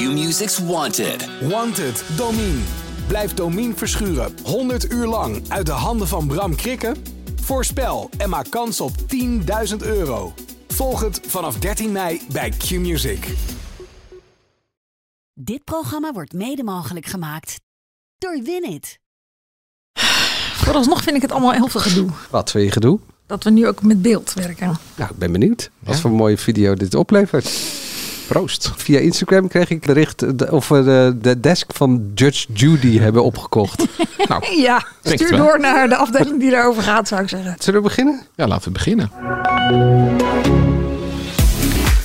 Q-Music's Wanted. Wanted, Domine. Blijf Domine verschuren 100 uur lang uit de handen van Bram Krikken? Voorspel en maak kans op 10.000 euro. Volg het vanaf 13 mei bij Q-Music. Dit programma wordt mede mogelijk gemaakt door Winit. Vooralsnog vind ik het allemaal heel veel gedoe. Wat wil je gedoe? Dat we nu ook met beeld werken. Nou, ik ben benieuwd. Wat voor een mooie video dit oplevert. Proost. Via Instagram kreeg ik bericht of we de, de desk van Judge Judy hebben opgekocht. Nou, Ja, stuur door naar de afdeling die daarover gaat, zou ik zeggen. Zullen we beginnen? ja, laten we beginnen.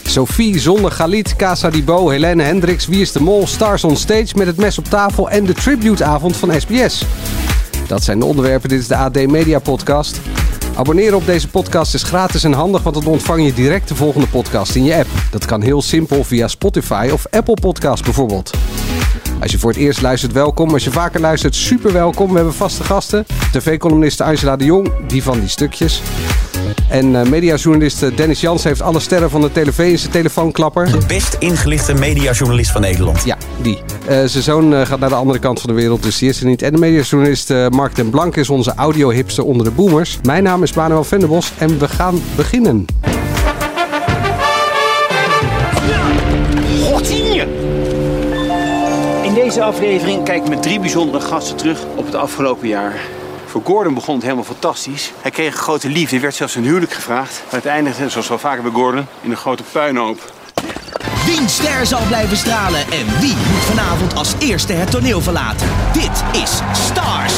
Sophie, Zonne, Galit, Casa Dibo, Helene Hendricks, Wie is de Mol, Stars on Stage met het mes op tafel en de tributeavond van SBS. Dat zijn de onderwerpen. Dit is de AD Media Podcast. Abonneren op deze podcast is gratis en handig, want dan ontvang je direct de volgende podcast in je app. Dat kan heel simpel via Spotify of Apple Podcasts bijvoorbeeld. Als je voor het eerst luistert, welkom. Als je vaker luistert, super welkom. We hebben vaste gasten. TV-columniste Angela de Jong, die van die stukjes. En eh, mediajournalist eh, Dennis Jans heeft alle sterren van de tv in zijn telefoonklapper. De best ingelichte mediajournalist van Nederland. Ja, die. Eh, zijn zoon eh, gaat naar de andere kant van de wereld, dus die is er niet. En de mediajournalist eh, Mark den Blank is onze audio-hipster onder de boomers. Mijn naam is Manuel Venderbos en we gaan beginnen. In deze aflevering kijk ik met drie bijzondere gasten terug op het afgelopen jaar. Voor Gordon begon het helemaal fantastisch. Hij kreeg een grote liefde, er werd zelfs een huwelijk gevraagd. Maar het eindigde, zoals wel vaker bij Gordon, in een grote puinhoop. Wie ster zal blijven stralen en wie moet vanavond als eerste het toneel verlaten? Dit is Stars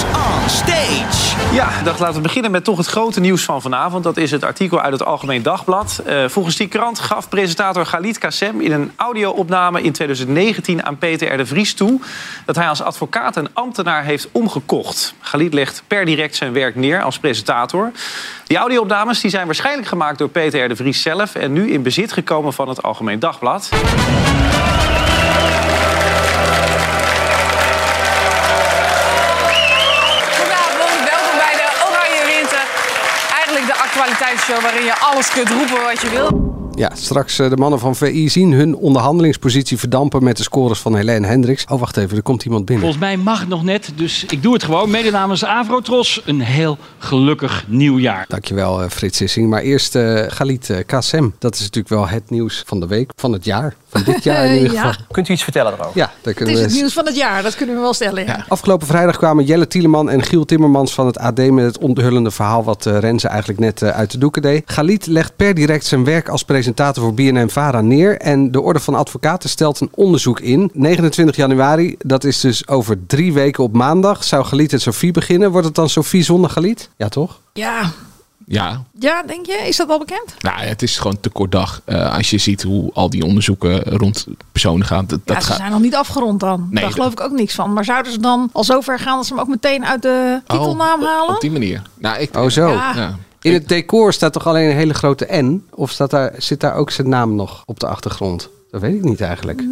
Stage. Ja, dag, laten we beginnen met toch het grote nieuws van vanavond. Dat is het artikel uit het Algemeen Dagblad. Eh, volgens die krant gaf presentator Galit Kassem in een audio-opname in 2019 aan Peter R. de Vries toe... dat hij als advocaat en ambtenaar heeft omgekocht. Galit legt per direct zijn werk neer als presentator. Die audio-opnames die zijn waarschijnlijk gemaakt door Peter R. de Vries zelf... en nu in bezit gekomen van het Algemeen Dagblad. Actualiteitsshow waarin je alles kunt roepen wat je wil. Ja, straks eh, de mannen van VI zien hun onderhandelingspositie verdampen met de scores van Helene Hendricks. Oh, wacht even, er komt iemand binnen. Volgens mij mag het nog net, dus ik doe het gewoon. Mede namens Avrotros, een heel gelukkig nieuwjaar. Dankjewel eh, Frits Sissing. Maar eerst eh Galit Kassem. Dat is natuurlijk wel het nieuws van de week, van het jaar. Van dit jaar in ieder ja. geval. Kunt u iets vertellen erover? Ja, daar Het kunnen is we het nieuws van het jaar, dat kunnen we wel stellen. Ja. Afgelopen vrijdag kwamen Jelle Tieleman en Giel Timmermans van het AD met het onthullende verhaal wat Renze eigenlijk net uit de doeken deed. Galit legt per direct zijn werk als presentator voor BNN-Vara neer en de Orde van Advocaten stelt een onderzoek in. 29 januari, dat is dus over drie weken op maandag, zou Galit en Sophie beginnen. Wordt het dan Sophie zonder Galit? Ja, toch? Ja. Ja, ja, denk je? Is dat al bekend? nou, het is gewoon te kort dag. Eh, als je ziet hoe al die onderzoeken rond personen gaan. Dat, Ja, dat ze gaat. zijn nog niet afgerond dan. Nee, Daar dat- geloof ik ook niks van. Maar zouden ze dan al zover gaan dat ze hem ook meteen uit de titelnaam Oh, halen? Op die manier. Nou, ik, Oh, zo. Ja. Ja. In het decor staat toch alleen een hele grote N? Of staat daar, zit daar ook zijn naam nog op de achtergrond? Dat weet ik niet eigenlijk.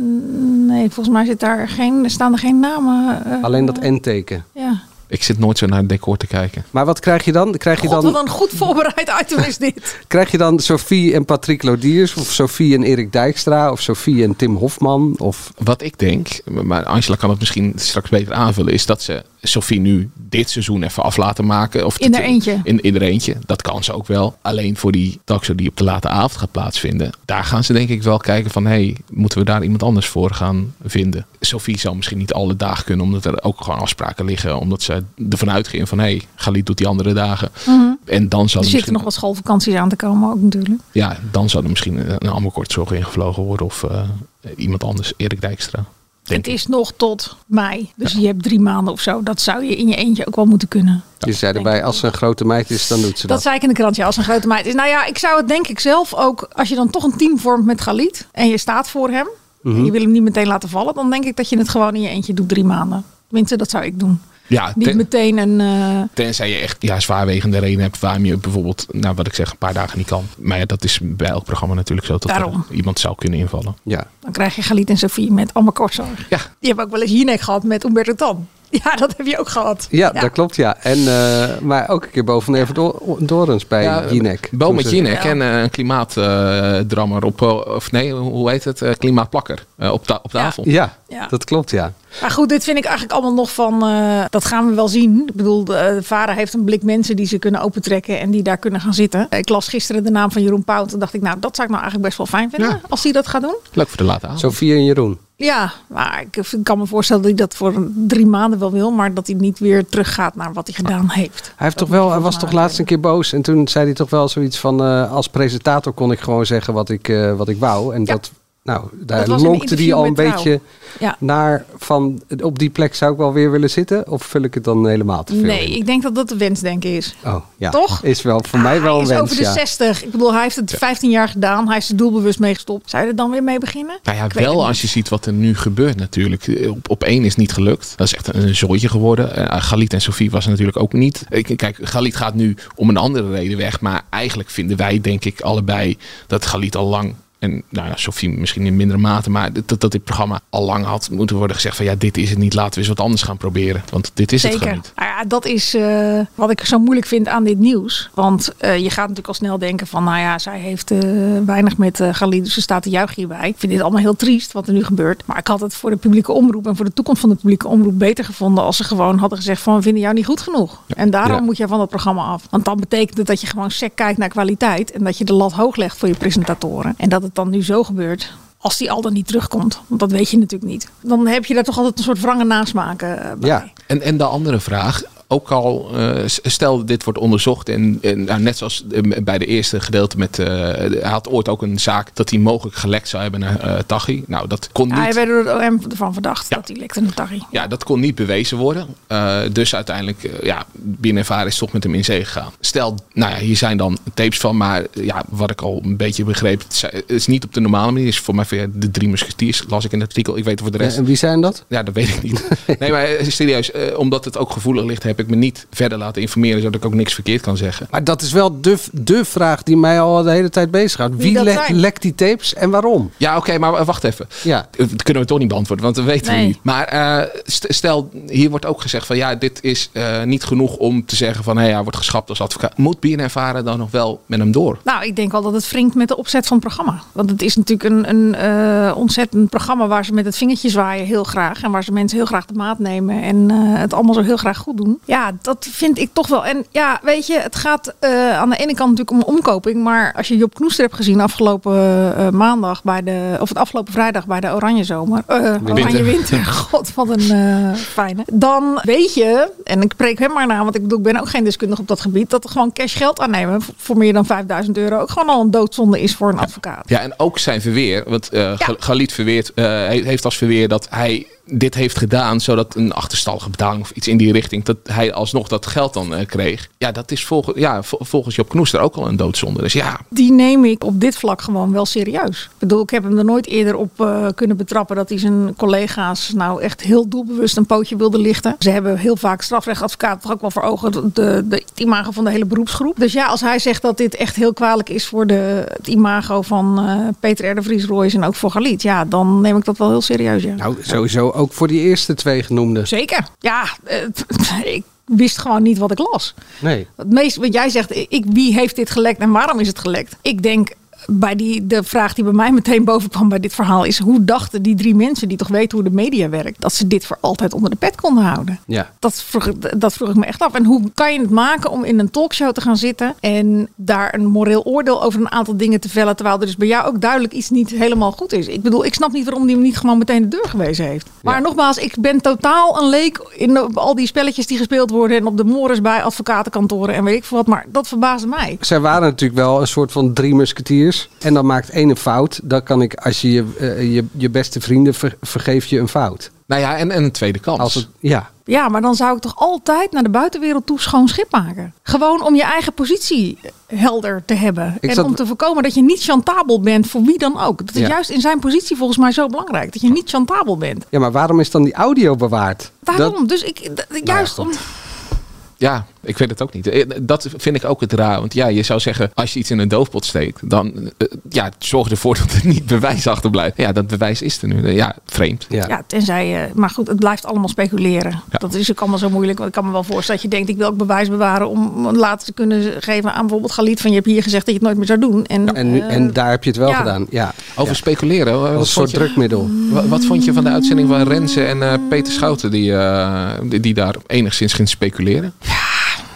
Nee, volgens mij zit daar geen, staan er geen namen. eh, Alleen dat N-teken. Ja. Ik zit nooit zo naar het decor te kijken. Maar wat krijg je dan? Krijg je God, dan wat een goed voorbereid item is dit. Krijg je dan Sophie en Patrick Lodiers? Of Sophie en Erik Dijkstra? Of Sophie en Tim Hofman? Of... Wat ik denk, maar Angela kan het misschien straks beter aanvullen, is dat ze Sophie nu dit seizoen even af laten maken. Of In haar eentje. In, in haar eentje. Dat kan ze ook wel. Alleen voor die talkshow die op de late avond gaat plaatsvinden. Daar gaan ze denk ik wel kijken van, hey, moeten we daar iemand anders voor gaan vinden? Sophie zal misschien niet alle dagen kunnen, omdat er ook gewoon afspraken liggen. Omdat ze ervan uitgingen van, hey, Galit doet die andere dagen. Mhm. En dan zal Er er zitten nog wat schoolvakanties aan te komen ook natuurlijk. ja, dan zou er misschien een Amberkortzorg ingevlogen worden. Of eh, iemand anders, Erik Dijkstra. Denk Het is nog tot mei. Dus je hebt drie maanden of zo. Dat zou je in je eentje ook wel moeten kunnen. Je zei erbij, als ze een grote meid is, dan doet ze Dat dat. zei ik in de krant, ja, als een grote meid is. Nou ja, ik zou het denk ik zelf ook, als je dan toch een team vormt met Galit en je staat voor hem Mhm. en je wil hem niet meteen laten vallen, dan denk ik dat je het gewoon in je eentje doet drie maanden. Tenminste, dat zou ik doen. Ja, Niet meteen een... eh, Tenzij je echt ja, zwaarwegende reden hebt waarom je bijvoorbeeld, nou wat ik zeg, een paar dagen niet kan. Maar ja, dat is bij elk programma natuurlijk zo dat Daarom. er iemand zou kunnen invallen. Ja. dan krijg je Galit en Sophie met allemaal kortzorg. Ja. Die hebben ook wel eens Jinek gehad met Umberto Tan. Ja, dat heb je ook gehad. Ja, dat klopt, ja. En, eh, maar ook een keer boven Dor- Dorens bij Ja, Jinek. Bo met Jinek en eh, een klimaatdrammer op, of nee, hoe heet het? Klimaatplakker op, ta op tafel. Ja, Ja. dat klopt, ja. Maar goed, dit vind ik eigenlijk allemaal nog van, eh, dat gaan we wel zien. Ik bedoel, de, eh, de vader heeft een blik mensen die ze kunnen opentrekken en die daar kunnen gaan zitten. Ik las gisteren de naam van Jeroen Pauw. Toen dacht ik, nou, dat zou ik nou eigenlijk best wel fijn vinden Ja. als hij dat gaat doen. Leuk voor de late avond. Sofie en Jeroen. Ja, maar ik kan me voorstellen dat hij dat voor drie maanden wel wil, maar dat hij niet weer teruggaat naar wat hij gedaan heeft. Hij, heeft toch wel, hij was toch laatst een keer boos en toen zei hij toch wel zoiets van... eh, als presentator kon ik gewoon zeggen wat ik, eh, wat ik wou. En dat, nou, daar lonkte hij interview al een Trouw. beetje Ja. naar van... op die plek zou ik wel weer willen zitten. Of vul ik het dan helemaal te veel Nee, in? ik denk dat dat de wensdenken is. Oh, ja. Toch? Is wel voor mij wel hij een is wens, over de ja. 60. Ik bedoel, hij heeft het 15 jaar gedaan. Hij is er doelbewust mee gestopt. Zou je er dan weer mee beginnen? Nou ja, Ik weet het wel als je ziet wat er nu gebeurt natuurlijk. Op, op één is niet gelukt. Dat is echt een zooitje geworden. Uh, Galit en Sofie was er natuurlijk ook niet. Ik- Kijk, Galit gaat nu om een andere reden weg. Maar eigenlijk vinden wij denk ik allebei dat Galit al lang... En nou ja, Sofie misschien in mindere mate. Maar dat, dat dit programma al lang had moeten worden gezegd van... Ja, dit is het niet. Laten we eens wat anders gaan proberen. Want dit is het gewoon niet. Nou ja, dat is eh, wat ik zo moeilijk vind aan dit nieuws. Want eh, je gaat natuurlijk al snel denken van, nou ja, zij heeft eh, weinig met uh, Galit, dus ze staat te juichen hierbij. Ik vind dit allemaal heel triest wat er nu gebeurt. Maar ik had het voor de publieke omroep en voor de toekomst van de publieke omroep beter gevonden als ze gewoon hadden gezegd van, we vinden jou niet goed genoeg. En daarom Ja. moet je van dat programma af. Want dan betekent het dat je gewoon sec kijkt naar kwaliteit en dat je de lat hoog legt voor je presentatoren. En dat het dan nu zo gebeurt. Als die al dan niet terugkomt. Want dat weet je natuurlijk niet. Dan heb je daar toch altijd een soort wrange nasmaken eh, bij. Ja, En, en de andere vraag, ook al eh, stel dit wordt onderzocht en, en nou, net zoals eh, bij de eerste gedeelte met, eh, hij had ooit ook een zaak dat hij mogelijk gelekt zou hebben naar eh Taghi. Nou, dat kon Ja, niet. hij werd door het OM ervan verdacht dat hij lekte naar Taghi. Ja, dat kon niet bewezen worden. Eh, dus uiteindelijk, ja, BNNVARA is toch met hem in zee gegaan. Stel, nou ja, hier zijn dan tapes van, maar ja, wat ik al een beetje begreep, het is- niet op de normale manier. Het is voor mij via de drie musketiers, las ik in het artikel. Ik weet voor de rest. En wie zijn dat? Ja, dat weet ik niet. Nee, maar serieus, eh, omdat het ook gevoelig ligt, heb ik me niet verder laten informeren, zodat ik ook niks verkeerd kan zeggen. Maar dat is wel de, de vraag die mij al de hele tijd bezighoudt. Wie Wie, dat le- zijn? lekt die tapes en waarom? Ja, oké, maar wacht even. Ja. Dat kunnen we toch niet beantwoorden, want dat weten Nee. we niet. Maar eh, st- stel, hier wordt ook gezegd van ja, dit is eh, niet genoeg om te zeggen van hé, hij wordt geschrapt als advocaat. Moet BNNVARA dan nog wel met hem door? Nou, ik denk wel dat het wringt met de opzet van het programma. Want het is natuurlijk een, een eh, ontzettend programma waar ze met het vingertje zwaaien heel graag. En waar ze mensen heel graag de maat nemen en eh, het allemaal zo heel graag goed doen. Ja, dat vind ik toch wel. En ja, weet je, het gaat eh, aan de ene kant natuurlijk om omkoping. Maar als je Job Knoester hebt gezien afgelopen eh, maandag bij de, of het afgelopen vrijdag bij de Oranje Zomer. eh, Oranje Winter. God, wat een eh, fijne. Dan weet je, en ik preek hem maar na, want ik bedoel, ik ben ook geen deskundige op dat gebied, dat er gewoon cash geld aannemen voor- meer dan 5000 euro ook gewoon al een doodzonde is voor een advocaat. Ja, en ook zijn verweer. Want eh Ga- Galit verweert, eh, he- heeft als verweer dat hij dit heeft gedaan zodat een achterstallige betaling of iets in die richting, dat hij alsnog dat geld dan eh, kreeg. Ja, dat is volgens, ja, vol- volgens Job Knoester ook al een doodzonde. Dus ja, Die neem ik op dit vlak gewoon wel serieus. Ik bedoel, ik heb hem er nooit eerder op eh, kunnen betrappen dat hij zijn collega's nou echt heel doelbewust een pootje wilde lichten. Ze hebben heel vaak strafrechtadvocaten toch ook wel voor ogen de, de, de het imago van de hele beroepsgroep. Dus ja, als hij zegt dat dit echt heel kwalijk is voor de, het imago van eh, Peter R. de Vries Royce en ook voor Galit, ja, dan neem ik dat wel heel serieus. Ja. Nou, sowieso ook voor die eerste twee genoemden. Zeker. Ja, ik wist gewoon niet wat ik las. Nee. Het meest, want jij zegt, ik, wie heeft dit gelekt en waarom is het gelekt? Ik denk bij die, de vraag die bij mij meteen boven kwam bij dit verhaal is: hoe dachten die drie mensen die toch weten hoe de media werkt, dat ze dit voor altijd onder de pet konden houden? Ja. Dat vroeg, dat vroeg ik me echt af. En hoe kan je het maken om in een talkshow te gaan zitten en daar een moreel oordeel over een aantal dingen te vellen, terwijl er dus bij jou ook duidelijk iets niet helemaal goed is? Ik bedoel, ik snap niet waarom die hem niet gewoon meteen de deur gewezen heeft. Maar nogmaals, ik ben totaal een leek in al die spelletjes die gespeeld worden en op de mores bij advocatenkantoren en weet ik veel wat. Maar dat verbaasde mij. Zij waren natuurlijk wel een soort van drie En dan maakt één een fout. Dan kan ik, als je je, eh, je, je beste vrienden ver- vergeef je een fout. nou ja, en, en een tweede kans. Als het, ja. Ja, maar dan zou ik toch altijd naar de buitenwereld toe schoon schip maken. Gewoon om je eigen positie helder te hebben. Ik en zat- om te voorkomen dat je niet chantabel bent voor wie dan ook. Dat is Ja. juist in zijn positie volgens mij zo belangrijk. Dat je niet chantabel bent. ja, maar waarom is dan die audio bewaard? Waarom? Dat- dus ik, d- juist om... Ja, ik weet het ook niet. Eh, Dat vind ik ook het raar. Want ja, je zou zeggen, als je iets in een doofpot steekt, dan eh, ja, zorg ervoor dat er niet bewijs achterblijft. Ja, dat bewijs is er nu. Ja, vreemd. Ja, tenzij je. Maar goed, het blijft allemaal speculeren. Dat is ook allemaal zo moeilijk. Want ik kan me wel voorstellen dat je denkt: ik wil ook bewijs bewaren om later te kunnen geven aan bijvoorbeeld Galit van je hebt hier gezegd dat je het nooit meer zou doen. En, En, eh, en daar heb je het wel ja. gedaan. Ja. Over speculeren. eh, Als Wat een soort je, drukmiddel. wa- wat vond je van de uitzending van Renze en eh, Peter Schouten, die, eh, die, die daar enigszins ging speculeren?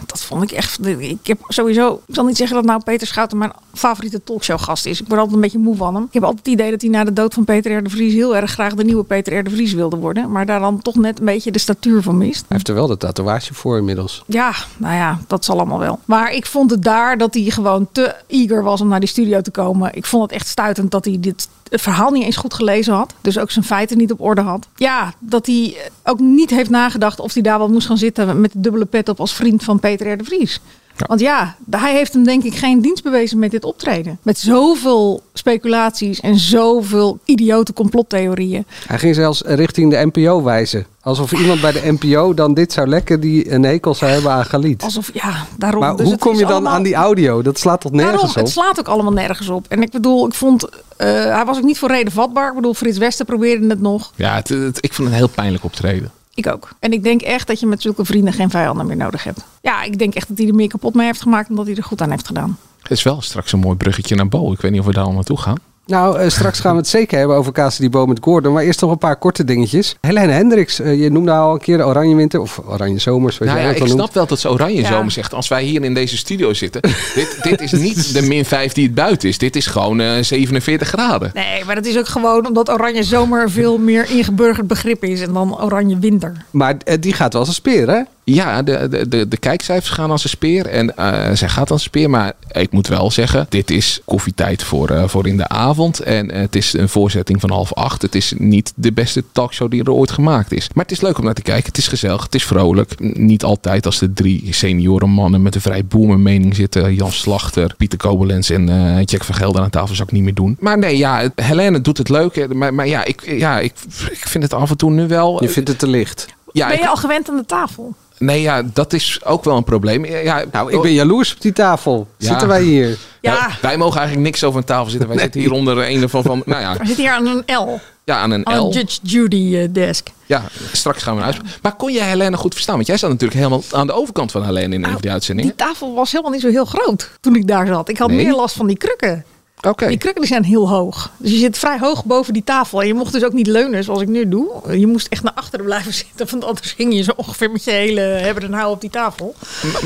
Dat vond ik echt. Ik heb sowieso. Ik zal niet zeggen dat nou Peter Schouten mijn favoriete talkshowgast is. Ik word altijd een beetje moe van hem. Ik heb altijd het idee dat hij na de dood van Peter R. de Vries heel erg graag de nieuwe Peter R. de Vries wilde worden. Maar daar dan toch net een beetje de statuur van mist. Hij heeft er wel de tatoeage voor inmiddels. Ja, nou ja, dat zal allemaal wel. Maar ik vond het daar dat hij gewoon te eager was om naar die studio te komen. Ik vond het echt stuitend dat hij dit het verhaal niet eens goed gelezen had. Dus ook zijn feiten niet op orde had. Ja, dat hij ook niet heeft nagedacht of hij daar wel moest gaan zitten met de dubbele pet op als vriend van Peter R. de Vries. Want ja, hij heeft hem denk ik geen dienst bewezen met dit optreden. Met zoveel speculaties en zoveel idiote complottheorieën. Hij ging zelfs richting de NPO wijzen. Alsof iemand bij de NPO dan dit zou lekken die een hekel zou hebben aan Galit. Alsof, ja, daarom. Maar Dus hoe het kom je dan allemaal- aan die audio? Dat slaat toch nergens Daarom, op? het slaat ook allemaal nergens op. En ik bedoel, ik vond, eh, hij was ook niet voor reden vatbaar. Ik bedoel, Frits Wester probeerde het nog. Ja, het, het- ik vond het een heel pijnlijk optreden. Ik ook. En ik denk echt dat je met zulke vrienden geen vijanden meer nodig hebt. Ja, ik denk echt dat hij er meer kapot mee heeft gemaakt dan dat hij er goed aan heeft gedaan. Het is wel straks een mooi bruggetje naar Bo. Ik weet niet of we daar al naartoe gaan. Nou, eh, straks gaan we het zeker hebben over Casa Bo met Gordon. Maar eerst nog een paar korte dingetjes. Helene Hendricks, eh, je noemde al een keer de Oranje Winter. Of Oranje Zomers, wat Nou jij ja, ik snap wel dat ze oranje Ja. zomer zegt. Als wij hier in deze studio zitten. dit, dit is niet de min 5 die het buiten is. Dit is gewoon eh, 47 graden. Nee, maar dat is ook gewoon omdat oranje zomer veel meer ingeburgerd begrip is en dan oranje winter. Maar eh, die gaat wel als een speer, hè? Ja, de, de, de, de kijkcijfers gaan als een speer. En eh, zij gaat als een speer. Maar ik moet wel zeggen, dit is koffietijd voor, eh, voor in de avond. En eh, het is een voorzetting van half acht. Het is niet de beste talkshow die er ooit gemaakt is. Maar het is leuk om naar te kijken. Het is gezellig, het is vrolijk. Niet altijd als de drie senioren mannen met een vrij boomer mening zitten. Jan Slachter, Pieter Kobelens en eh, Jack van Gelder aan tafel zou ik niet meer doen. Maar nee, ja, Helene doet het leuk. hè. Maar, maar ja, ik, ja ik, ik vind het af en toe nu wel... Je vindt het te licht. ja, ben ik- je al gewend aan de tafel? Nee, ja, dat is ook wel een probleem. Ja, Nou, ik ben jaloers op die tafel. Ja. Zitten wij hier? Ja, wij mogen eigenlijk niks over een tafel zitten. Wij zitten hier onder een van, van nou ja, we zitten hier aan een L. ja, aan een Aan L. een Judge Judy eh, desk. Ja, straks gaan we naar huis. Maar kon jij Helene goed verstaan? Want jij zat natuurlijk helemaal aan de overkant van Helene in een van die uitzendingen. Die tafel was helemaal niet zo heel groot toen ik daar zat. Ik had Nee? meer last van die krukken. Oké. Die krukken zijn heel hoog. Dus je zit vrij hoog boven die tafel. En je mocht dus ook niet leunen zoals ik nu doe. Je moest echt naar achteren blijven zitten. Want anders ging je zo ongeveer met je hele hebben en houden op die tafel.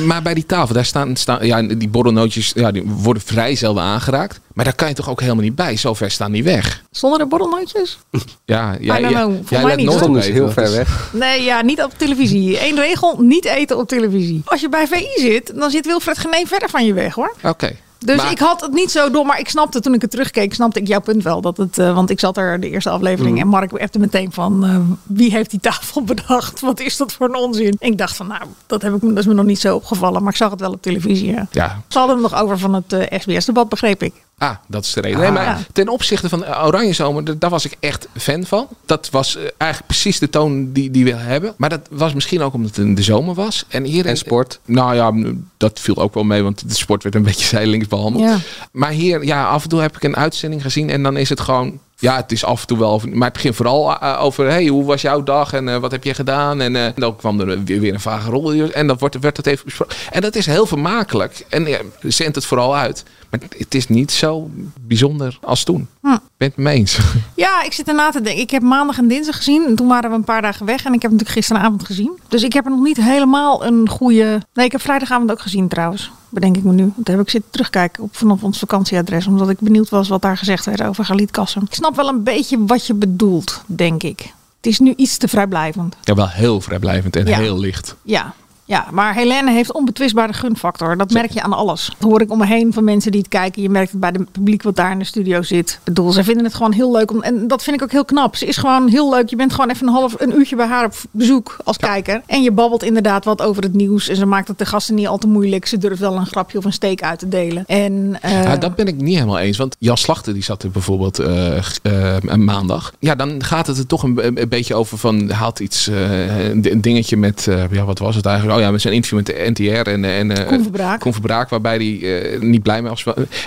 Maar bij die tafel, daar staan, staan ja, die borrelnootjes ja, die worden vrij zelden aangeraakt. Maar daar kan je toch ook helemaal niet bij. Zo ver staan die weg. Stonden er borrelnootjes? Ja, ja, I don't ja, know. Voor jij mij niet, heel ver weg. Nee, ja, niet op televisie. Eén regel, niet eten op televisie. Als je bij VI zit, dan zit Wilfred Genee verder van je weg hoor. Oké. Dus Maar- ik had het niet zo door, maar ik snapte toen ik het terugkeek, snapte ik jouw punt wel. Dat het, eh, want ik zat er de eerste aflevering Mm. en Mark appte meteen van eh, wie heeft die tafel bedacht? Wat is dat voor een onzin? En ik dacht van nou, dat, heb ik, me- dat is me nog niet zo opgevallen, maar ik zag het wel op televisie. Ja. Ja, Ze hadden hem nog over van het eh, SBS-debat, begreep ik. Ah, dat is de reden. Nee, maar ja. ten opzichte van eh, Oranje Zomer, daar was ik echt fan van. Dat was eh, eigenlijk precies de toon die, die we hebben. Maar dat was misschien ook omdat het in de zomer was. En, hier En sport. Nou ja, dat viel ook wel mee, want de sport werd een beetje zijdelings behandeld. Ja. Maar hier, ja, af en toe heb ik een uitzending gezien en dan is het gewoon... Ja, het is af en toe wel, maar het begint vooral eh, over... Hey, hoe was jouw dag en eh, wat heb je gedaan? En eh, dan kwam er weer, weer een vage rol en dan wordt, werd het even besproken. En dat is heel vermakelijk. En ja, zendt het vooral uit. Maar het is niet zo bijzonder als toen. Hm. Ben je het mee eens? Ja, ik zit erna te denken. Ik heb maandag en dinsdag gezien. En toen waren we een paar dagen weg. En ik heb natuurlijk gisteravond gezien. Dus ik heb er nog niet helemaal een goede... Nee, ik heb vrijdagavond ook gezien trouwens. Bedenk ik me nu. Want daar heb ik zitten terugkijken op vanaf ons vakantieadres. Omdat ik benieuwd was wat daar gezegd werd over Galit Kassem. Ik snap wel een beetje wat je bedoelt, denk ik. Het is nu iets te vrijblijvend. Ja, wel heel vrijblijvend en Ja. heel licht. Ja. Ja, maar Helene heeft onbetwistbare gunfactor. Dat merk je aan alles. Dat hoor ik om me heen van mensen die het kijken. Je merkt het bij het publiek wat daar in de studio zit. Ik bedoel, ze vinden het gewoon heel leuk. Om, en dat vind ik ook heel knap. Ze is gewoon heel leuk. Je bent gewoon even een half een uurtje bij haar op bezoek als kijker. En je babbelt inderdaad wat over het nieuws. En ze maakt het de gasten niet al te moeilijk. Ze durft wel een grapje of een steek uit te delen. En, eh, Ja, dat ben ik niet helemaal eens. Want Jan Slachter die zat er bijvoorbeeld eh, eh, maandag. Ja, dan gaat het er toch een, een beetje over van haalt iets, een dingetje met, ja, wat was het eigenlijk? Oh ja, met zijn interview met de NTR en, en eh, Koen Verbraak. Koen Verbraak, waarbij hij eh, niet blij mee was.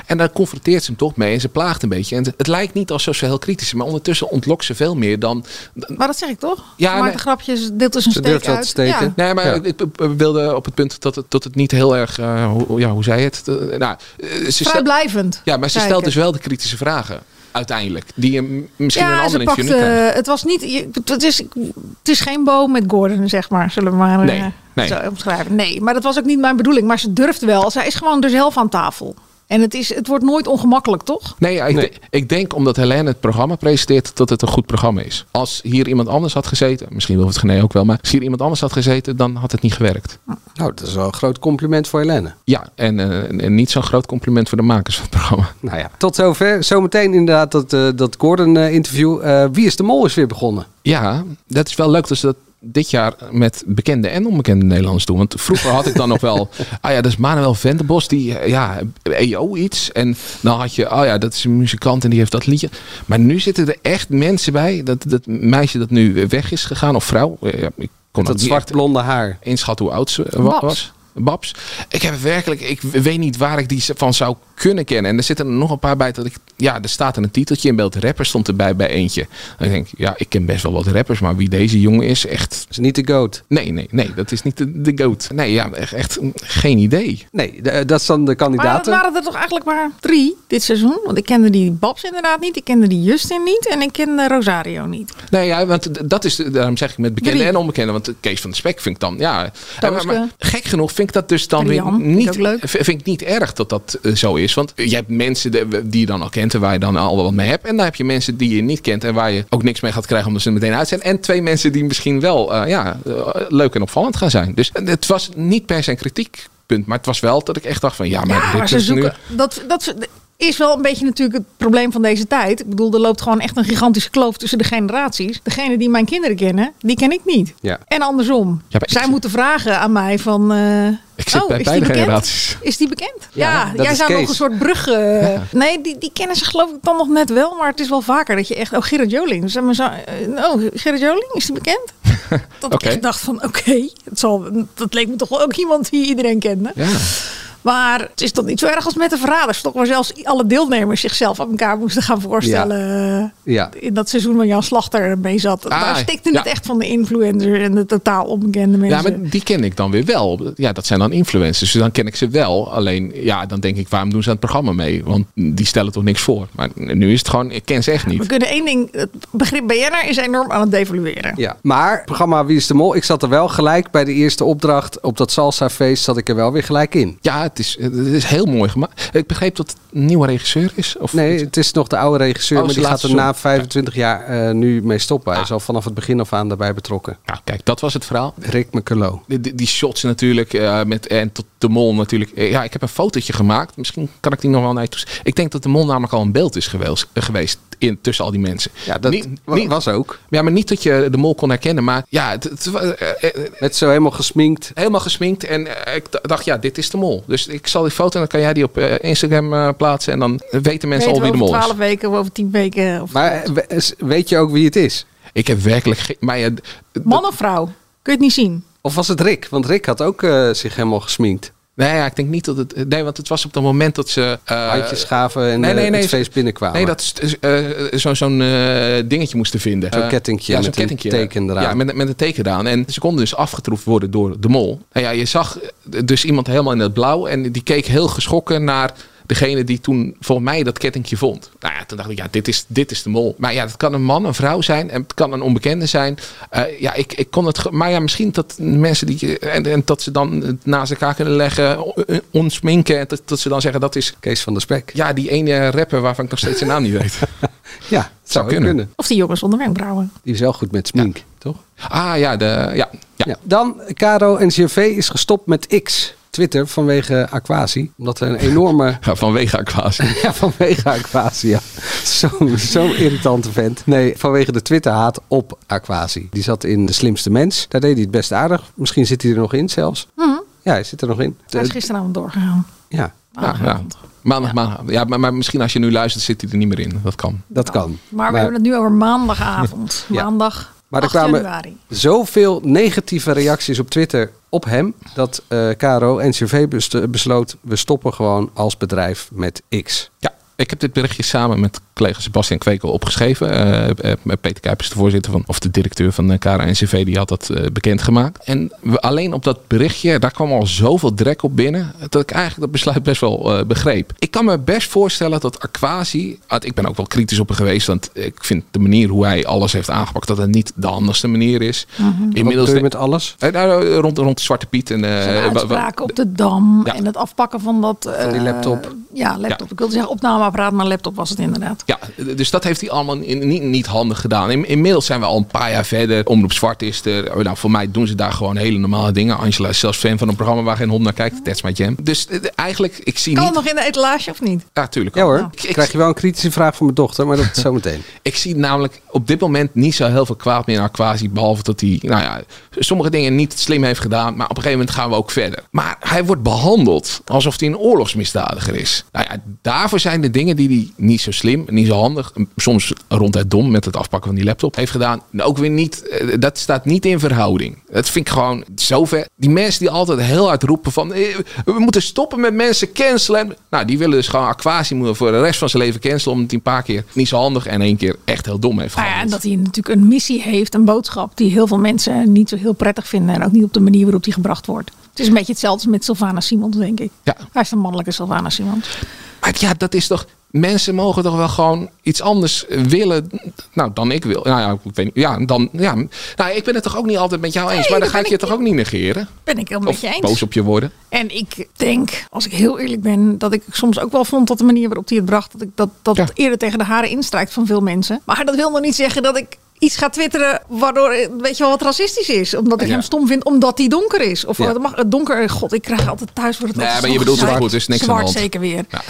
En daar confronteert ze hem toch mee en ze plaagt een beetje. En het, het lijkt niet alsof ze heel kritisch is, maar ondertussen ontlokt ze veel meer dan... Maar dat zeg ik toch? Ja, Ja, maakt nee. de grapjes, dit is een Ze steek uit. te steken. Ja. Nee, maar Ja. ik, wilde op het punt dat het, dat het niet heel erg, eh, hoe, ja, hoe zei het? Eh, nou, eh, ze stel- Vrijblijvend. ja, maar ze stelt dus wel de kritische vragen. Uiteindelijk. Die je misschien in een Ja, ander pakte, het was niet, je- het is, het is geen boom met Gordon, zeg maar, zullen we maar eh, Nee, nee. zo omschrijven. Nee, maar dat was ook niet mijn bedoeling. Maar ze durfde wel. Zij is gewoon er zelf aan tafel. En het, is, het wordt nooit ongemakkelijk, toch? Nee, ja, ik, Nee. denk- ik denk omdat Helene het programma presenteert dat het een goed programma is. Als hier iemand anders had gezeten, misschien wil het Gené ook wel, maar als hier iemand anders had gezeten, dan had het niet gewerkt. Nou, dat is wel een groot compliment voor Helene. Ja, en, eh, en- en niet zo'n groot compliment voor de makers van het programma. Nou ja, tot zover. Zometeen inderdaad dat, eh, dat Gordon-interview. Wie is de Mol is weer begonnen. Ja, dat is wel leuk dat ze dat dit jaar met bekende en onbekende Nederlanders doen. Want vroeger had ik dan nog wel, ah ja, dat is Manuel Venderbos, die, eh, ja, EO iets. En dan had je, oh ja, dat is een muzikant en die heeft dat liedje. Maar nu zitten er echt mensen bij, dat, dat meisje dat nu weg is gegaan, of vrouw. ja, ik kon Dat zwart blonde haar. echt inschatten hoe oud ze was. Babs. Ik heb werkelijk, ik weet niet waar ik die van zou kunnen kennen. En er zitten er nog een paar bij dat ik, ja, er staat er een titeltje in beeld. Rapper stond erbij bij eentje. En ik denk, ja, ik ken best wel wat rappers, maar wie deze jongen is, echt. is niet de goat. Nee, nee, nee, dat is niet de, de goat. Nee, ja, echt, echt geen idee. Nee, de- dat is dan de Maar dat kandidaten. waren er toch eigenlijk maar drie dit seizoen? Want ik kende die Babs inderdaad niet. Ik kende die Justin niet. En ik kende Rosario niet. Nee, ja, want dat is, daarom zeg ik met bekende Drie. en onbekende. Want Kees van de Spek vind ik dan, ja. eh, Maar, maar gek genoeg vind ik dat dus dan weer Rian, niet, leuk. vind ik niet erg dat dat eh, zo is. Want je hebt mensen die je dan al kent en waar je dan al wat mee hebt. En dan heb je mensen die je niet kent en waar je ook niks mee gaat krijgen omdat ze er meteen uit zijn. En twee mensen die misschien wel eh, ja, eh, leuk en opvallend gaan zijn. Dus het was niet per se een kritiekpunt. Maar het was wel dat ik echt dacht van ja, maar Ja, dit maar is nu... zoeken. Dat, dat is wel een beetje natuurlijk het probleem van deze tijd. Ik bedoel, er loopt gewoon echt een gigantische kloof tussen de generaties. Degene die mijn kinderen kennen, die ken ik niet. Ja. En andersom. Ja, Zij zit- moeten vragen aan mij van... eh, Ik zit oh, bij is beide generaties. Is die bekend? Ja, jij zou nog een soort brug... eh, Nee, die, die kennen ze geloof ik dan nog net wel. Maar het is wel vaker dat je echt... Oh, Gerrit Joling. Zeg maar zo, eh, oh, Gerrit Joling, is die bekend? Dat ik echt dacht van, oké. het zal dat leek me toch wel ook iemand die iedereen kende. Ja. Maar het is toch niet zo erg als met de verraders. Toch waar zelfs alle deelnemers zichzelf aan elkaar moesten gaan voorstellen. Ja. In dat seizoen waar Jan Slachter mee zat. Ah, Daar stikte ja. het echt van de influencer en de totaal onbekende Ja, mensen. maar die ken ik dan weer wel. Ja, dat zijn dan influencers. Dus dan ken ik ze wel. Alleen, ja, dan denk ik, waarom doen ze aan het programma mee? Want die stellen toch niks voor. Maar nu is het gewoon, ik ken ze echt We niet. kunnen één ding, het begrip BNR is enorm aan het devalueren. Ja, maar het programma Wie is de Mol? Ik zat er wel gelijk bij de eerste opdracht op dat salsa feest zat ik er wel weer gelijk in. Ja, het is, het is heel mooi gemaakt. Ik begreep dat het een nieuwe regisseur is. Of Nee, het is nog de oude regisseur, Oh, maar die gaat er na seizoen. 25 jaar eh, nu mee stoppen. Hij Ah. is al vanaf het begin af aan daarbij betrokken. Nou, kijk, dat was het verhaal. Rick McCullough. Die, die- shots natuurlijk, eh, met, en tot de mol natuurlijk. Eh, ja, ik heb een fotootje gemaakt. Misschien kan ik die nog wel naar je toe. Ik denk dat de mol namelijk al een beeld is geweest, geweest in, tussen al die mensen. Ja, dat Niet- wa- niet- was ook. Ja, maar niet dat je de mol kon herkennen. Maar ja, het, het, eh, eh, Net zo helemaal gesminkt. helemaal gesminkt. En eh, ik dacht, ja, dit is de mol. Dus ik zal die foto en dan kan jij die op Instagram eh, plaatsen. En dan weten mensen al wie de over mol is. 12 weken of over 10 weken. Of Maar we- weet je ook wie het is? Ik heb werkelijk geen... Maar ja, man of vrouw? Kun je het niet zien? Of was het Rick? Want Rick had ook eh, zich helemaal gesminkt. Nee, ja, ik denk niet dat het... Nee, want het was op het moment dat ze... eh, Handjes gaven en nee, eh, nee, nee, het feest binnenkwamen. Nee, dat is eh, zo- zo'n eh, dingetje moesten vinden. Zo'n kettingje ja, met zo'n een kettingje. teken eraan. Ja, met, met een teken eraan. En ze konden dus afgetroefd worden door de mol. Nou ja, je zag dus iemand helemaal in het blauw. En die keek heel geschrokken naar degene die toen volgens mij dat kettingje vond. Nou ja, toen dacht ik, ja, dit is, dit is de mol. Maar ja, het kan een man, een vrouw zijn. En het kan een onbekende zijn. Eh, ja, ik, ik kon het... Maar ja, misschien dat mensen die... En, en dat ze dan het naast elkaar kunnen leggen, on- onsminken. En dat, dat ze dan zeggen, dat is... Kees van der Spek. Ja, die ene rapper waarvan ik nog steeds zijn naam niet weet. Ja, het zou kunnen. kunnen. Of die jongens zonder wenkbrauwen? Die is wel goed met smink, toch? Ah ja, de, ja, ja. Ja. Dan, Caro en GV is gestopt met X. Twitter vanwege Aquasi. Omdat er een enorme... Ja, vanwege Aquasi. ja, vanwege Aquasi, ja. Zo'n zo irritante vent. Nee, vanwege de Twitter-haat op Aquasi. Die zat in De Slimste Mens. Daar deed hij het best aardig. Misschien zit hij er nog in zelfs. Mhm. Ja, hij zit er nog in. Hij is Eh, gisteravond doorgegaan. ja, Ja. Maandag, maandag. Ja, maar, maar misschien als je nu luistert, zit hij er niet meer in. Dat kan. dat kan. Maar we hebben het nu over maandagavond. Ja. Maandag Maar er 8 kwamen januari. zoveel negatieve reacties op Twitter op hem... dat eh KRO en CV besloot... we stoppen gewoon als bedrijf met X. Ja, ik heb dit berichtje samen met collega Sebastian Kwekel opgeschreven. Eh, eh, Peter Kuipers, de voorzitter van, of de directeur van de KRO-NCV, die had dat eh, bekendgemaakt. En we, alleen op dat berichtje, daar kwam al zoveel drek op binnen, dat ik eigenlijk dat besluit best wel eh, begreep. Ik kan me best voorstellen dat Aquasi, ah, ik ben ook wel kritisch op hem geweest, want ik vind de manier hoe hij alles heeft aangepakt, dat het niet de handigste manier is. Wat doe je met alles? Eh, nou, rond, rond Zwarte Piet. En, eh, uitspraken op de Dam Ja. en het afpakken van dat... Van die eh, laptop. Ja, laptop. Ik wilde zeggen opnameapparaat, maar laptop was het inderdaad. Ja, dus dat heeft hij allemaal in- niet, niet handig gedaan. In, inmiddels zijn we al een paar jaar verder. Omroep Zwart is er. Nou, voor mij doen ze daar gewoon hele normale dingen. Angela is zelfs fan van een programma waar geen hond naar kijkt. That's my jam. Dus eh, eigenlijk, ik zie Kan niet... het nog in de etalage of niet? Ja, tuurlijk. Ja hoor, Ik, ik, krijg je wel een kritische vraag van mijn dochter, maar dat is zometeen. ik zie namelijk op dit moment niet zo heel veel kwaad meer naar Quasi. Behalve dat hij, nou ja, sommige dingen niet slim heeft gedaan. Maar op een gegeven moment gaan we ook verder. Maar hij wordt behandeld alsof hij een oorlogsmisdadiger is. Nou ja, daarvoor zijn de dingen die hij niet zo slim, niet zo handig, soms ronduit dom met het afpakken van die laptop heeft gedaan. Ook weer niet, eh, dat staat niet in verhouding. Dat vind ik gewoon zover. Die mensen die altijd heel hard roepen van eh, we moeten stoppen met mensen cancelen. Nou, die willen dus gewoon Aquasi voor de rest van zijn leven cancelen. Omdat hij een paar keer niet zo handig en één keer echt heel dom heeft Nou gehad. ja, en dat hij natuurlijk een missie heeft, een boodschap die heel veel mensen niet zo heel prettig vinden. En ook niet op de manier waarop die gebracht wordt. Het is een beetje hetzelfde als met Sylvana Simons, denk ik. Ja. Hij is een mannelijke Sylvana Simons. Maar ja, dat is toch. Mensen mogen toch wel gewoon iets anders willen nou, dan ik wil. Nou ja, ik weet niet. Ja, dan, ja. Nou, ik ben het toch ook niet altijd met jou eens. Nee, maar dan ga ik je toch ook niet negeren? Ben ik helemaal met je eens. boos op je worden? En ik denk, als ik heel eerlijk ben, dat ik soms ook wel vond dat de manier waarop hij het bracht, dat ik dat, dat Ja. eerder tegen de haren instrijkt van veel mensen. Maar dat wil nog niet zeggen dat ik iets ga twitteren waardoor, weet je wel, wat racistisch is. Omdat ik Ja. hem stom vind, omdat hij donker is. Of Ja. het mag, het donker, god, ik krijg altijd thuis voor het Nee, maar je bedoelt het goed, is niks aan Zwart de hand. zeker weer. Ja.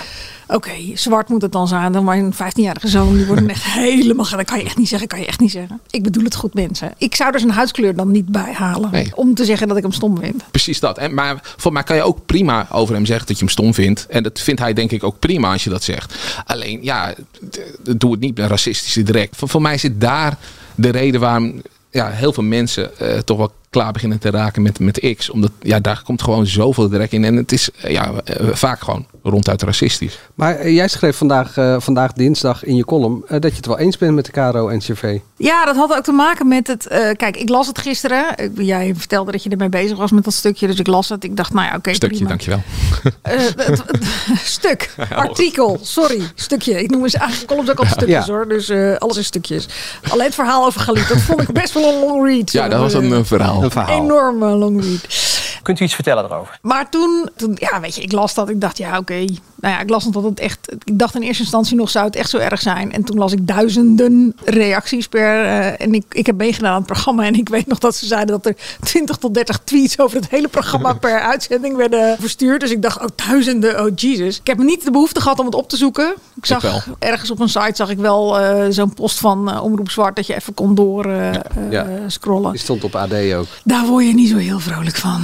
Oké, zwart moet het dan zijn. Dan mijn 15-jarige zoon, die wordt echt helemaal... Dat kan je echt niet zeggen, kan je echt niet zeggen. Ik bedoel het goed, mensen. Ik zou er zijn huidskleur dan niet bij halen. Nee. Om te zeggen dat ik hem stom vind. Precies dat. En, maar voor mij kan je ook prima over hem zeggen dat je hem stom vindt. En dat vindt hij denk ik ook prima als je dat zegt. Alleen, ja, doe het niet met racistische direct. Voor, voor mij zit daar de reden waarom ja, heel veel mensen eh, toch wel klaar beginnen te raken met, met X. Omdat ja, daar komt gewoon zoveel drek in. En het is eh, ja, eh, vaak gewoon ronduit racistisch. Maar eh, jij schreef vandaag, eh, vandaag dinsdag in je column eh, dat je het wel eens bent met de KRO-NCV. Ja, dat had ook te maken met het. eh, kijk, ik las het gisteren. Ik- Jij vertelde dat je ermee bezig was met dat stukje. Dus ik las het. Ik dacht, nou ja, oké. Stukje, prima. dankjewel. Eh, het- het- stuk, artikel, sorry, stukje. Ik noem eens eigenlijk columns ook al stukjes Ja. hoor. Dus eh, alles in stukjes. Alleen het verhaal over Galit, dat vond ik best wel een long read. Ja, dat was een verhaal. Een verhaal. enorme long read. Kunt u iets vertellen erover? Maar toen, toen, ja, weet je, ik las dat. Ik dacht, ja, oké. Nou ja, ik las dat het echt. Ik dacht in eerste instantie nog, zou het echt zo erg zijn? En toen las ik duizenden reacties per. eh, en ik, ik heb meegedaan aan het programma. En ik weet nog dat ze zeiden dat er 20 tot 30 tweets over het hele programma per uitzending werden verstuurd. Dus ik dacht, oh, duizenden, oh Jesus. Ik heb niet de behoefte gehad om het op te zoeken. Ik zag wel. ergens op een site zag ik wel eh, zo'n post van eh, Omroep Zwart dat je even kon door Ja. scrollen. Die stond op AD ook. Daar word je niet zo heel vrolijk van.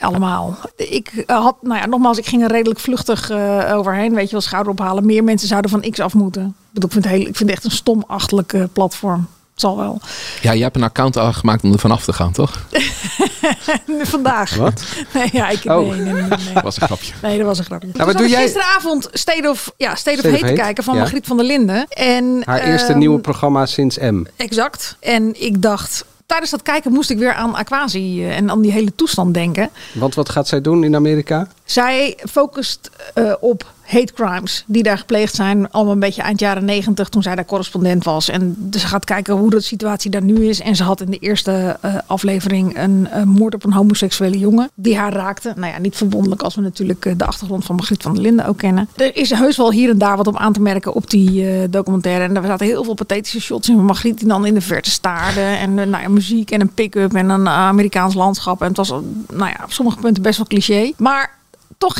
Allemaal. Ik eh, had, nou ja, nogmaals, ik ging er redelijk vluchtig eh, overheen. Weet je wel, schouder ophalen. Meer mensen zouden van X af moeten. Ik, bedoel, ik, vind het heel, ik vind het echt een stom achtelijk eh, platform. Het zal wel. Ja, jij hebt een account aangemaakt om er vanaf te gaan, toch? Vandaag. Wat? Nee, ja, ik, Oh. nee, nee, nee, nee. Dat was een grapje. Nee, dat was een grapje. wat Toen doe jij- gisteravond State of, ja, State State of Hate te Hate, kijken van ja. Margriet van der Linden. En, Haar eerste ehm, nieuwe programma sinds M. Exact. En ik dacht, tijdens dat kijken moest ik weer aan Aquasi eh, en aan die hele toestand denken. Want wat gaat zij doen in Amerika? Zij focust eh, op hate crimes die daar gepleegd zijn. Allemaal een beetje eind jaren negentig toen zij daar correspondent was. En ze gaat kijken hoe de situatie daar nu is. En ze had in de eerste eh, aflevering een, eh, moord op een homoseksuele jongen. Die haar raakte. Nou ja, niet verwonderlijk als we natuurlijk eh, de achtergrond van Margriet van der Linden ook kennen. Er is heus wel hier en daar wat op aan te merken op die documentaire. En er zaten heel veel pathetische shots in van Margriet die dan in de verte staarde. En nou ja, muziek en een pick-up en een Amerikaans landschap. En het was nou ja, op sommige punten best wel cliché. Maar toch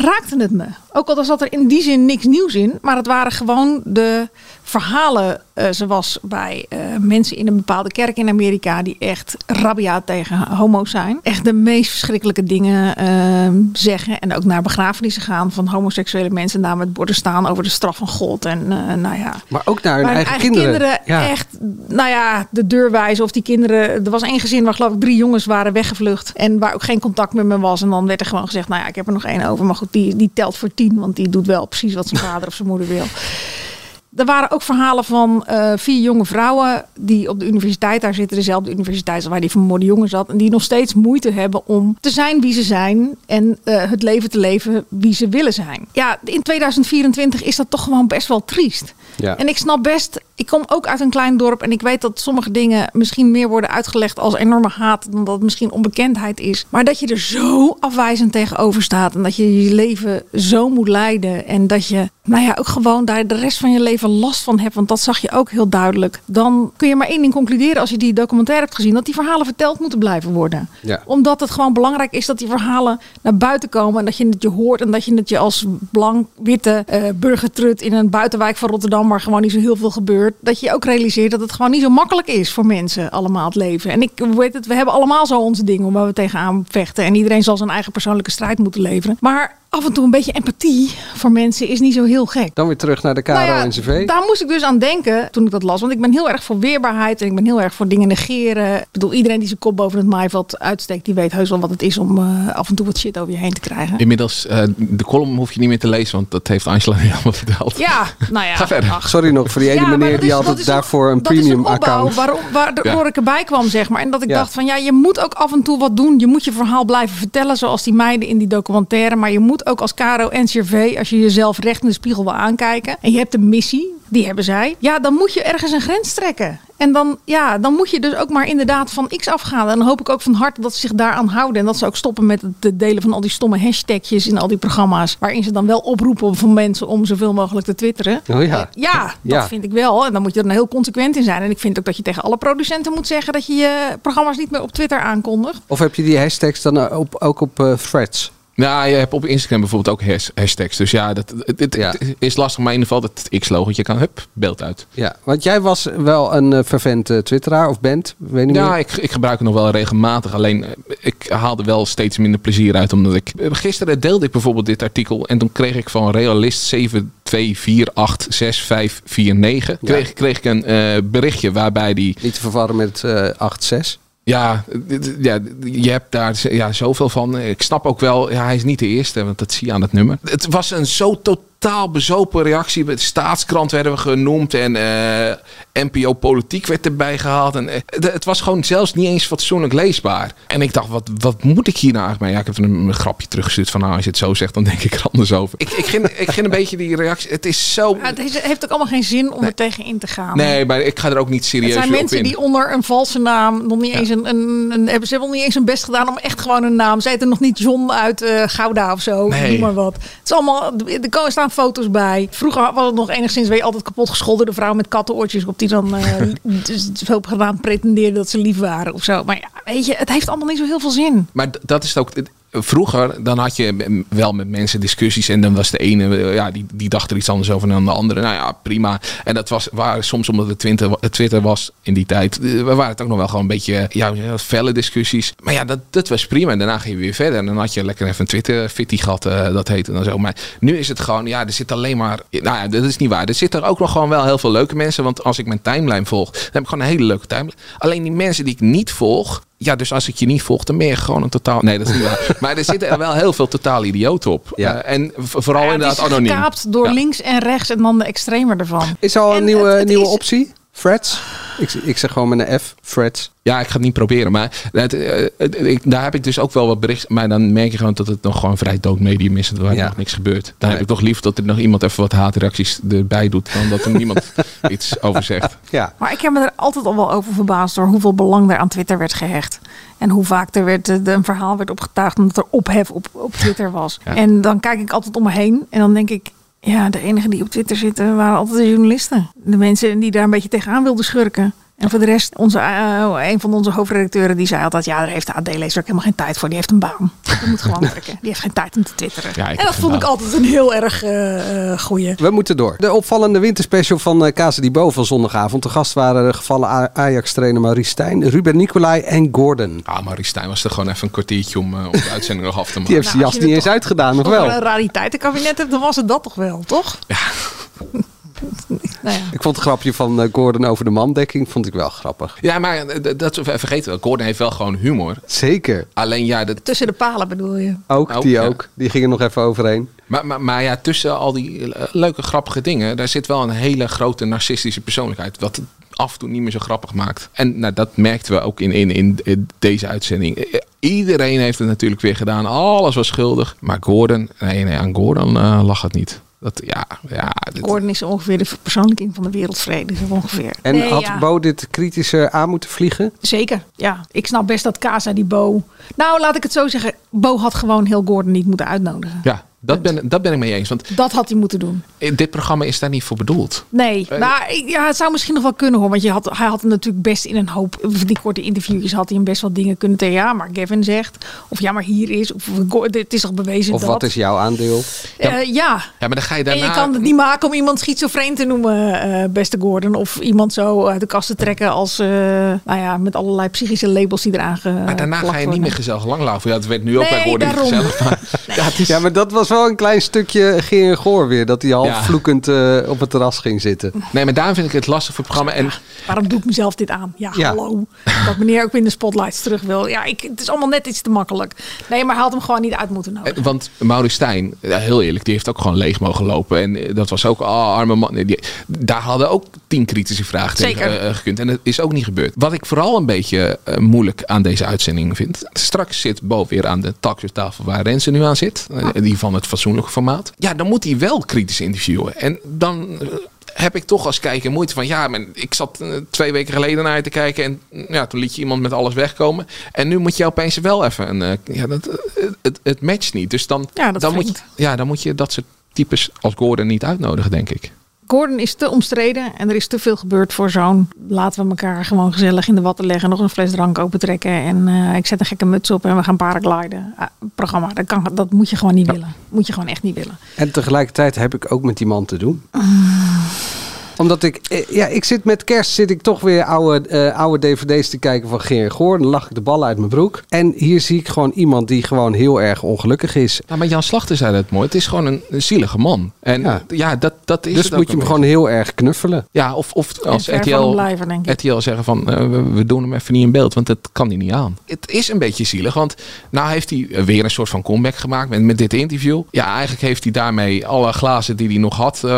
raakte het me. Ook al zat er in die zin niks nieuws in. Maar het waren gewoon de verhalen eh, zoals bij eh, mensen in een bepaalde kerk in Amerika die echt rabiaat tegen homo's zijn. Echt de meest verschrikkelijke dingen ehm, zeggen en ook naar begrafenissen gaan van homoseksuele mensen daar met borden staan over de straf van God en eh, nou ja. Maar ook naar hun Waar eigen, kinderen. Ja. echt, nou ja, de deur wijzen of die kinderen. Er was één gezin waar geloof ik drie jongens waren weggevlucht en waar ook geen contact met me was. En dan werd er gewoon gezegd, nou ja, ik heb er nog één over, maar goed, die, die telt voor tien, want die doet wel precies wat zijn vader of zijn moeder wil. Er waren ook verhalen van eh, vier jonge vrouwen die op de universiteit daar zitten, dezelfde universiteit als waar die vermoorde jongen zat, en die nog steeds moeite hebben om te zijn wie ze zijn en eh, het leven te leven wie ze willen zijn. Ja, in 2024 is dat toch gewoon best wel triest. Ja. En ik snap best, ik kom ook uit een klein dorp en ik weet dat sommige dingen misschien meer worden uitgelegd als enorme haat dan dat het misschien onbekendheid is. Maar dat je er zo afwijzend tegenover staat en dat je je leven zo moet leiden en dat je, nou ja, ook gewoon daar de rest van je leven last van hebt, want dat zag je ook heel duidelijk. Dan kun je maar één ding concluderen als je die documentaire hebt gezien, dat die verhalen verteld moeten blijven worden. Ja. Omdat het gewoon belangrijk is dat die verhalen naar buiten komen en dat je het je hoort en dat je het je als blank, witte eh burgertrut in een buitenwijk van Rotterdam waar gewoon niet zo heel veel gebeurt, dat je ook realiseert dat het gewoon niet zo makkelijk is voor mensen allemaal het leven. En ik weet het, we hebben allemaal zo onze dingen om waar we tegenaan vechten en iedereen zal zijn eigen persoonlijke strijd moeten leveren. Maar af en toe een beetje empathie voor mensen is niet zo heel gek. Dan weer terug naar de KRO Nou ja, NCV. Daar moest ik dus aan denken toen ik dat las. Want ik ben heel erg voor weerbaarheid en ik ben heel erg voor dingen negeren. Ik bedoel, iedereen die zijn kop boven het maaiveld uitsteekt, die weet heus wel wat het is om eh, af en toe wat shit over je heen te krijgen. Inmiddels, eh, de column hoef je niet meer te lezen, want dat heeft Angela niet allemaal verteld. Ja, nou ja. Ga verder. ach. Sorry nog voor die ene Ja, meneer die altijd is een- daarvoor een dat is premium opbouw account. Waarom, waardoor Ja. ik erbij kwam, zeg maar. En dat ik Ja. dacht van ja, je moet ook af en toe wat doen. Je moet je verhaal blijven vertellen, zoals die meiden in die documentaire. Maar je moet ook als Caro NCRV, als je jezelf recht in de spiegel wil aankijken. En je hebt een missie, die hebben zij. Ja, dan moet je ergens een grens trekken. En dan, ja, dan moet je dus ook maar inderdaad van X afgaan. En dan hoop ik ook van harte dat ze zich daaraan houden. En dat ze ook stoppen met het delen van al die stomme hashtagjes in al die programma's. Waarin ze dan wel oproepen van mensen om zoveel mogelijk te twitteren. Oh ja. Ja, dat Ja. vind ik wel. En dan moet je er dan heel consequent in zijn. En ik vind ook dat je tegen alle producenten moet zeggen dat je je programma's niet meer op Twitter aankondigt. Of heb je die hashtags dan op, ook op eh, threads? Nou, je hebt op Instagram bijvoorbeeld ook has- hashtags. Dus ja, dat, het, het- Ja. het is lastig. Maar in ieder geval dat X-logotje kan, hup, beeld uit. Ja, want jij was wel een eh, fervent eh, twitteraar of bent, weet niet Ja, meer. ik, ik gebruik het nog wel regelmatig. Alleen eh, ik haalde wel steeds minder plezier uit. Omdat ik. Gisteren deelde ik bijvoorbeeld dit artikel. En toen kreeg ik van realist 72486549. Kreeg, kreeg ik een berichtje waarbij die. Niet te verwarren met eh 8-6. Ja, ja, je hebt daar ja, zoveel van. Ik snap ook wel, ja, hij is niet de eerste, want dat zie je aan het nummer. Het was een zo totaal bezopen reactie. Bij de staatskrant werden we genoemd en eh, NPO Politiek werd erbij gehaald. En, eh, het was gewoon zelfs niet eens fatsoenlijk leesbaar. En ik dacht, wat, wat moet ik hier nou eigenlijk mee? Ja, ik heb een, een grapje teruggestuurd van, nou, als je het zo zegt, dan denk ik er anders over. Ik, ik, ging, ik ging een beetje die reactie, het is zo... Ja, het heeft ook allemaal geen zin om er tegen in te gaan. Nee, maar ik ga er ook niet serieus zijn weer op mensen in. die onder een valse naam nog niet eens een, een, een hebben ze hebben nog niet eens hun best gedaan om echt gewoon een naam. Ze heten nog niet John uit eh, Gouda of zo, Nee. noem maar wat. Het is allemaal, er komen- staan foto's bij. Vroeger was het nog enigszins weer altijd kapot gescholden de vrouw met kattenoortjes op die dan dus veel gedaan pretendeerde dat ze lief waren of zo. Maar ja, weet je, het heeft allemaal niet zo heel veel zin. Maar dat is het ook. Vroeger, dan had je wel met mensen discussies. En dan was de ene, eh, ja, die, die dacht er iets anders over dan de andere. Nou ja, prima. En dat was waar soms omdat het Twitter, Twitter was in die tijd. eh, We waren het ook nog wel gewoon een beetje, ja, ja, felle discussies. Maar ja, dat, dat was prima. En daarna ging je weer verder. En dan had je lekker even een Twitter-fitty gehad, eh, dat heette dan zo. Maar nu is het gewoon, ja, er zit alleen maar. Nou ja, dat is niet waar. Er zitten ook nog gewoon wel heel veel leuke mensen. Want als ik mijn timeline volg, dan heb ik gewoon een hele leuke timeline. Alleen die mensen die ik niet volg. Ja, dus als ik je niet volg, dan ben je gewoon een totaal. Nee, dat is niet waar. Maar er zitten er wel heel veel totaal idioten op. Ja. Eh, en vooral Ja, inderdaad het is anoniem. gekaapt door Ja. links en rechts en dan de extremer ervan. Is er al een En nieuwe, het- het nieuwe is- optie? Threads? Ik, ik zeg gewoon met een F, threads. Ja, ik ga het niet proberen. Maar het, eh, het- ik, daar heb ik dus ook wel wat bericht. Maar dan merk je gewoon dat het nog gewoon een vrij dood medium is. Waar Ja. nog niks gebeurt. Dan heb ik toch liever dat er nog iemand even wat haatreacties erbij doet. Dan dat er niemand iets over zegt. Ja. Maar ik heb me er altijd al wel over verbaasd door hoeveel belang er aan Twitter werd gehecht. En hoe vaak er werd, eh, een verhaal werd opgetuigd omdat er ophef op, op Twitter was. Ja. En dan kijk ik altijd om me heen en dan denk ik... Ja, de enigen die op Twitter zitten waren altijd de journalisten. De mensen die daar een beetje tegenaan wilden schurken. En voor de rest, onze, eh, een van onze hoofdredacteuren die zei altijd... ja, daar heeft de AD-lezer ook helemaal geen tijd voor. Die heeft een baan. Die moet gewoon werken. Die heeft geen tijd om te twitteren. Ja, ik en dat vond ik altijd een heel erg eh eh goeie. We moeten door. De opvallende winterspecial van uh, Casa di Bo van zondagavond. De gast waren de gevallen Ajax-trainer Maurice Stijn, Ruben Nicolai en Gordon. Ah, Maurice Stijn was er gewoon even een kwartiertje om, om de uitzending nog af te maken. Die heeft zijn Nou, als jas je niet eens uitgedaan, nog Als er wel. een rariteitenkabinet hebt, dan was het dat toch wel, toch? Ja. nou ja. Ik vond het grapje van eh, Gordon over de mandekking vond ik wel grappig. Ja, maar eh, dat vergeten we. Gordon heeft wel gewoon humor. Zeker. Alleen ja, dat, Tussen de palen bedoel je. Ook, Ook, die ja. ook. Die gingen nog even overheen. Maar, maar, maar ja, tussen al die eh, leuke, grappige dingen, daar zit wel een hele grote narcistische persoonlijkheid. Wat het af en toe niet meer zo grappig maakt. En nou, dat merkten we ook in, in, in, in deze uitzending. Iedereen heeft het natuurlijk weer gedaan. Alles was schuldig. Maar Gordon, nee, nee aan Gordon eh, lag het niet. Dat, ja, ja, dit- Gordon is ongeveer de verpersoonlijking van de wereldvrede. zo Ongeveer. En Nee, had ja. Bo dit kritischer aan moeten vliegen? Zeker, ja. Ik snap best dat Casa die Bo... Nou, laat ik het zo zeggen. Bo had gewoon heel Gordon niet moeten uitnodigen. ja dat, ben, dat ben ik mee eens. Want Dat had hij moeten doen. eh, dit programma is daar niet voor bedoeld. Nee, Eh, nou, ik- ja, het zou misschien nog wel kunnen hoor. Want je had, hij had hem natuurlijk best in een hoop, die korte interviewjes had hij hem best wel dingen kunnen tegen. Ja, maar Gavin zegt. Of ja, maar hier is. Of het is toch bewezen Of dat. wat is jouw aandeel? Eh, ja. Ja, maar dan ga je En daarna... je kan het niet maken om iemand schizofreen te noemen, eh, beste Gordon. Of iemand zo uit de kast te trekken als, eh, nou ja, met allerlei psychische labels die eraan. Maar daarna ga je niet meer gezellig langlaufen. Ja, het werd nu ook Nee, bij Gordon daarom. gezellig. Maar, ja, is, Ja, maar dat was wel een klein stukje Geer Goor weer. Dat hij half Ja. vloekend eh, op het terras ging zitten. Nee, maar daarom vind ik het lastig voor het programma. En Waarom doe ik mezelf dit aan? Ja, Ja. hallo. Dat meneer ook in de spotlights terug wil. Ja, ik, het is allemaal net iets te makkelijk. Nee, maar hij had hem gewoon niet uit moeten nodigen. Eh, Want Maurice Stijn, ja, heel eerlijk, die heeft ook gewoon leeg mogen lopen. En eh, dat was ook, oh, arme man. Nee, die, daar hadden ook tien kritische vragen tegen Zeker. eh, gekund. En dat is ook niet gebeurd. Wat ik vooral een beetje eh, moeilijk aan deze uitzending vind. Straks zit Bo weer aan de talkshowtafel waar Renze nu aan zit. eh, Die van het fatsoenlijke formaat. Ja, dan moet hij wel kritisch interviewen. En dan... eh, heb ik toch als kijker moeite van ja, maar ik zat eh, twee weken geleden naar je te kijken en mm, ja, toen liet je iemand met alles wegkomen. En nu moet je opeens wel even een, eh, ja, dat, het, het matcht niet. Dus dan, Ja, dan, moet ja, dan moet je dat soort types als Gordon niet uitnodigen, denk ik. Gordon is te omstreden en er is te veel gebeurd voor zo'n. Laten we elkaar gewoon gezellig in de watten leggen, nog een fles drank opentrekken en eh, ik zet een gekke muts op en we gaan paragliden. Ah, programma, dat, kan, dat moet je gewoon niet willen. Moet je gewoon echt niet willen. En tegelijkertijd heb ik ook met die man te doen. Omdat ik, eh, ja, ik zit met kerst zit ik toch weer oude, eh, oude dvd's te kijken van Geer Goor. Dan lach ik de ballen uit mijn broek. En hier zie ik gewoon iemand die gewoon heel erg ongelukkig is. Nou, maar Jan Slachter zei dat mooi. Het is gewoon een, een zielige man. En ja, Ja. dat, dat is dus het moet je hem gewoon heel erg knuffelen. Ja, of, of als RTL, blijven, denk ik. RTL zeggen van eh, we, we doen hem even niet in beeld, want dat kan hij niet aan. Het is een beetje zielig, want nou heeft hij weer een soort van comeback gemaakt met, met dit interview. Ja, eigenlijk heeft hij daarmee alle glazen die hij nog had, eh,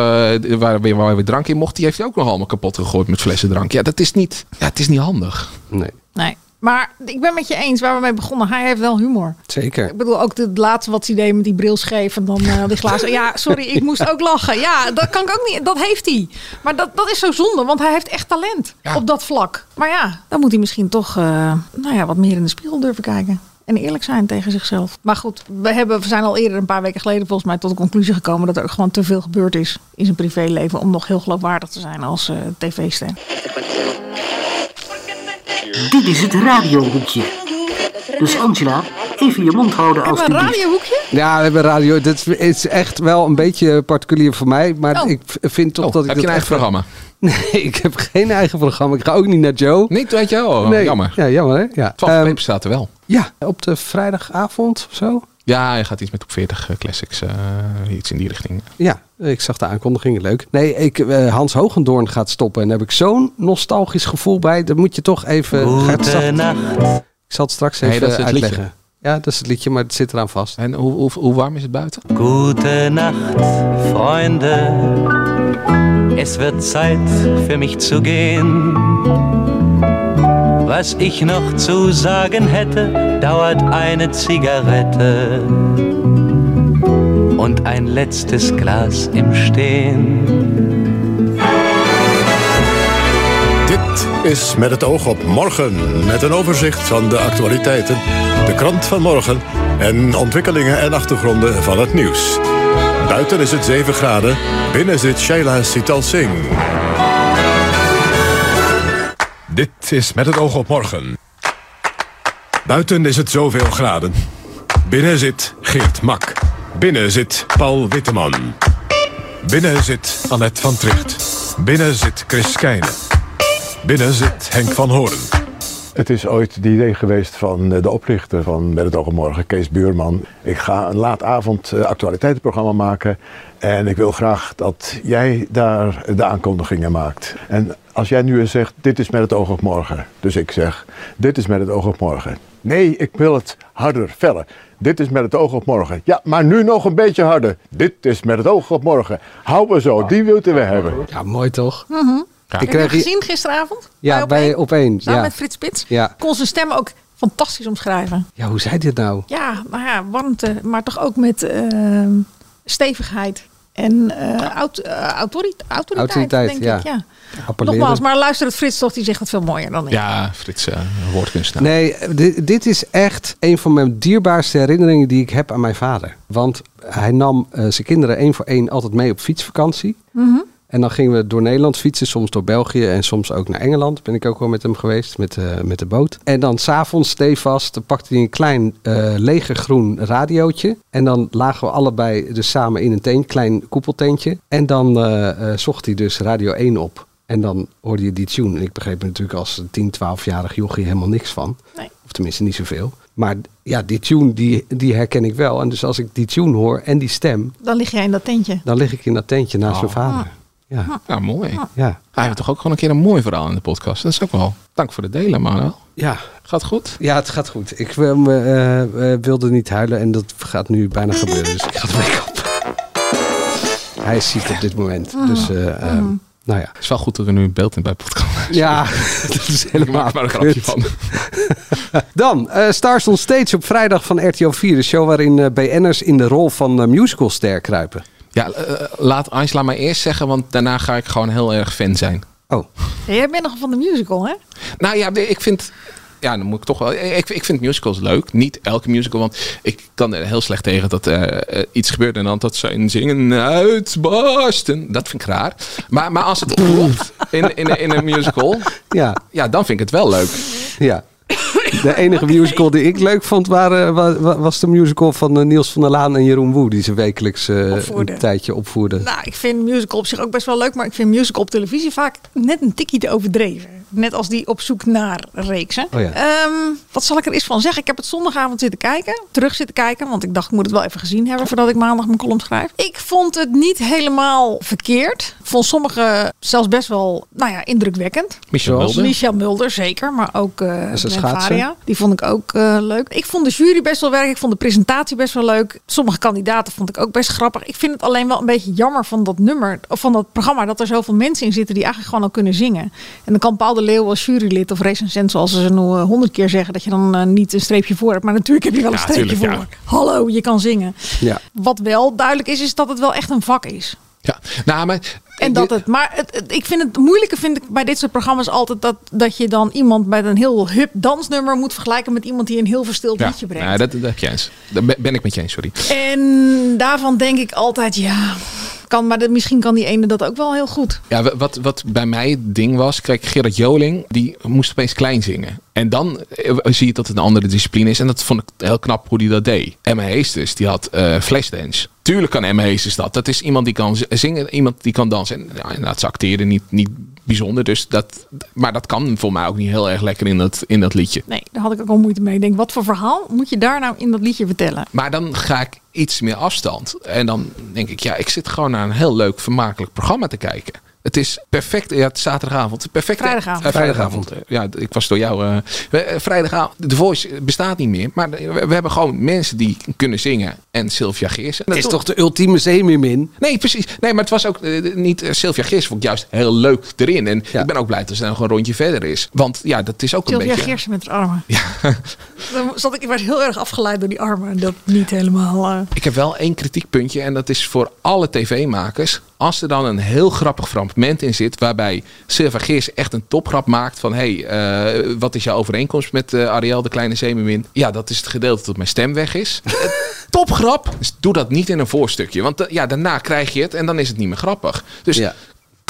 waar, weer, waar weer drank in die heeft hij ook nog allemaal kapot gegooid met flessen drank. Ja, dat is niet, ja, het is niet handig. Nee, Nee. Maar ik ben met je eens waar we mee begonnen. Hij heeft wel humor. zeker. Ik bedoel, ook het laatste wat hij deed met die bril scheef en dan eh, die glazen. Ja, sorry, ik moest ook lachen. Ja, dat kan ik ook niet. Dat heeft hij. Maar dat, dat is zo zonde, want hij heeft echt talent Ja. op dat vlak. Maar ja, dan moet hij misschien toch eh, nou ja, wat meer in de spiegel durven kijken. En eerlijk zijn tegen zichzelf. Maar goed, we, hebben, we zijn al eerder een paar weken geleden volgens mij tot de conclusie gekomen dat er ook gewoon te veel gebeurd is in zijn privéleven om nog heel geloofwaardig te zijn als eh, tv-ster. Dit is het radiohoekje. Dus Angela, even je mond houden Hebben we een radiohoekje? Ja, we hebben radio. Dit is echt wel een beetje particulier voor mij. Maar Oh. ik vind toch Oh, dat ik heb je een echt eigen programma? Nee, ik heb geen eigen programma. Ik ga ook niet naar Joe. Niet, weet je wel. Nee. Jammer. Ja, jammer hè? Ja. 12 Ehm, peper staat er wel. Ja, op de vrijdagavond of zo. Ja, hij gaat iets met op 40 classics, eh, iets in die richting. Ja, ik zag de aankondiging. Leuk. Nee, ik, eh, Hans Hogendoorn gaat stoppen. En daar heb ik zo'n nostalgisch gevoel bij. Dat moet je toch even... straks- Ik zal het straks Nee, even dat is het uitleggen. liedje. Ja, dat is het liedje, maar het zit eraan vast. En hoe, hoe, hoe warm is het buiten? Gute Nacht, Freunde. Es wird Zeit für mich zu gehen. Was ich noch zu sagen hätte, dauert eine Zigarette und ein letztes Glas im Stehen. Dit is met het oog op morgen. Met een overzicht van de actualiteiten, de krant van morgen en ontwikkelingen en achtergronden van het nieuws. Buiten is het 7 graden, binnen zit Shaila Sital Singh. Dit is met het oog op morgen. Buiten is het zoveel graden. Binnen zit Geert Mak. Binnen zit Paul Witteman. Binnen zit Annette van Tricht. Binnen zit Chris Keijne. Binnen zit Henk van Hoorn. Het is ooit het idee geweest van eh, de oprichter van Met het Oog op Morgen, Kees Buurman. Ik ga een laatavond eh, actualiteitenprogramma maken. En ik wil graag dat jij daar de aankondigingen maakt. En als jij nu eens zegt, dit is Met het Oog op Morgen. Dus ik zeg, dit is Met het Oog op Morgen. Nee, ik wil het harder, feller. Dit is Met het Oog op Morgen. Ja, maar nu nog een beetje harder. Dit is Met het Oog op Morgen. Hou we zo, die wilden we hebben. Ja, mooi toch? Mhm. Ik Heb je kreeg hem hier- gezien gisteravond? Ja, bij op één. Samen Ja. met Frits Spits. Ja. Kon zijn stem ook fantastisch omschrijven. ja, hoe zei dit nou? Ja, nou ja, warmte, maar toch ook met eh, stevigheid. En eh aut- eh, autori- autoriteit, Autoriteit, denk ja. ik. Ja. Appelleren. Nogmaals, maar luister het Frits toch, die zegt het veel mooier dan ik. Ja, Frits, eh woordkunstenaar. Nee, dit, dit is echt een van mijn dierbaarste herinneringen die ik heb aan mijn vader. Want hij nam zijn kinderen één voor één altijd mee op fietsvakantie. Mhm. En dan gingen we door Nederland fietsen, soms door België en soms ook naar Engeland. Ben ik ook wel met hem geweest, met, eh, met de boot. En dan s'avonds stevast dan pakte hij een klein eh legergroen radiootje. En dan lagen we allebei dus samen in een tent, klein koepeltentje. En dan eh, eh, zocht hij dus Radio 1 op. En dan hoorde je die tune. En ik begreep er natuurlijk als 10, 12-jarig jochie helemaal niks van. Nee. Of tenminste niet zoveel. Maar ja, die tune die, die herken ik wel. En dus als ik die tune hoor en die stem, Dan lig jij in dat tentje. dan lig ik in dat tentje naast mijn vader. Ja. Ja, mooi. Ja. Hij heeft toch ook gewoon een keer een mooi verhaal in de podcast. Dat is ook wel. Dank voor het delen, Manuel. Ja. Gaat goed? Ja, het gaat goed. Ik wil, eh, eh, wilde niet huilen en dat gaat nu bijna gebeuren. Dus ik ga de week op. Hij is ziek op dit moment. Dus, eh, ehm, nou ja. Het is wel goed dat er nu een beeld in bij podcast. Ja, dat is helemaal Ik maak maar een grapje van. Dan, eh, Stars on Stage op vrijdag van RTO 4. De show waarin BN'ers in de rol van musicalster kruipen. Ja, eh, laat Angela maar eerst zeggen, want daarna ga ik gewoon heel erg fan zijn. Oh. Jij bent nog van de musical, hè? Nou ja, ik vind. Ja, dan moet ik toch wel. Ik, ik vind musicals leuk. Niet elke musical, want ik kan er heel slecht tegen dat er eh, iets gebeurt en dan dat ze in zingen uitbarsten. Dat vind ik raar. Maar, maar als het klopt in, in, in een musical, Ja. ja, dan vind ik het wel leuk. Ja. De enige musical die ik leuk vond waren, wa- wa- was de musical van eh, Niels van der Laan en Jeroen Woe. Die ze wekelijks eh, een tijdje opvoerden. Nou, ik vind musical op zich ook best wel leuk, maar ik vind musical op televisie vaak net een tikje te overdreven. Net als die op zoek naar reeksen. Oh ja. Ehm, wat zal ik er eens van zeggen? Ik heb het zondagavond zitten kijken, terug zitten kijken, want ik dacht ik moet het wel even gezien hebben voordat ik maandag mijn column schrijf. Ik vond het niet helemaal verkeerd. Ik vond sommige zelfs best wel, nou ja, indrukwekkend. Michel? Mulder. Michel Mulder, zeker. Maar ook eh schaatsen? Faria. Die vond ik ook eh, leuk. Ik vond de jury best wel werk. Ik vond de presentatie best wel leuk. Sommige kandidaten vond ik ook best grappig. Ik vind het alleen wel een beetje jammer van dat nummer, of van dat programma, dat er zoveel mensen in zitten die eigenlijk gewoon al kunnen zingen. En dan kan Paul de Leeuw als jurylid of recensent, zoals ze nu eh, honderd keer zeggen, dat je dan eh, niet een streepje voor hebt. Maar natuurlijk heb je wel een Ja, streepje tuurlijk, voor. Hallo, je kan zingen. Ja. Wat wel duidelijk is, is dat het wel echt een vak is. Ja, nou, maar. En dat het, maar het, het- ik vind het moeilijke vind ik bij dit soort programma's altijd dat, dat je dan iemand met een heel hip dansnummer moet vergelijken met iemand die een heel verstild Ja, liedje brengt. nou, dat, dat heb je eens. Daar ben ben ik met je eens, sorry. En daarvan denk ik altijd, ja, kan, maar misschien kan die ene dat ook wel heel goed. Ja, wa- wat, wat bij mij het ding was, kijk, Gerard Joling, die moest opeens klein zingen. En dan eh, zie je dat het een andere discipline is. En dat vond ik heel knap hoe hij dat deed. Emma Heesters, die had eh Flashdance. Tuurlijk kan Emma Heesters dat. Dat is iemand die kan zingen, iemand die kan dansen. En ja, inderdaad, ze acteerde niet, niet bijzonder. Dus dat, maar dat kan voor mij ook niet heel erg lekker in dat, in dat liedje. Nee, daar had ik ook wel moeite mee. Ik denk, wat voor verhaal moet je daar nou in dat liedje vertellen? Maar dan ga ik iets meer afstand. En dan denk ik, ja, ik zit gewoon naar een heel leuk, vermakelijk programma te kijken. Het is perfect. Ja, het is zaterdagavond. Perfect. Vrijdagavond. Eh, vrijdagavond. Ja, ik was door jou. eh, eh, vrijdagavond. De Voice bestaat niet meer. Maar we, we hebben gewoon mensen die kunnen zingen. En Sylvia Geersen. Het is toch de ultieme zeemermin? Nee, precies. Nee, maar het was ook niet. Sylvia Geersen vond ik juist heel leuk erin. En ik ben ook blij dat ze nog een rondje verder is. Want ja, dat is ook een Sylvia beetje. Geersen met haar armen. Dan zat ik, ik werd heel erg afgeleid door die armen. En dat niet helemaal... Ik heb wel één kritiekpuntje en dat is voor alle tv-makers. Als er dan een heel grappig fragment in zit waarbij Sylvia Geers echt een topgrap maakt van hey, eh, wat is jouw overeenkomst met eh Ariel de Kleine Zeemermin? Ja, dat is het gedeelte dat mijn stem weg is. Eh, Topgrap! Dus doe dat niet in een voorstukje, want ja, daarna krijg je het en dan is het niet meer grappig. Dus Ja.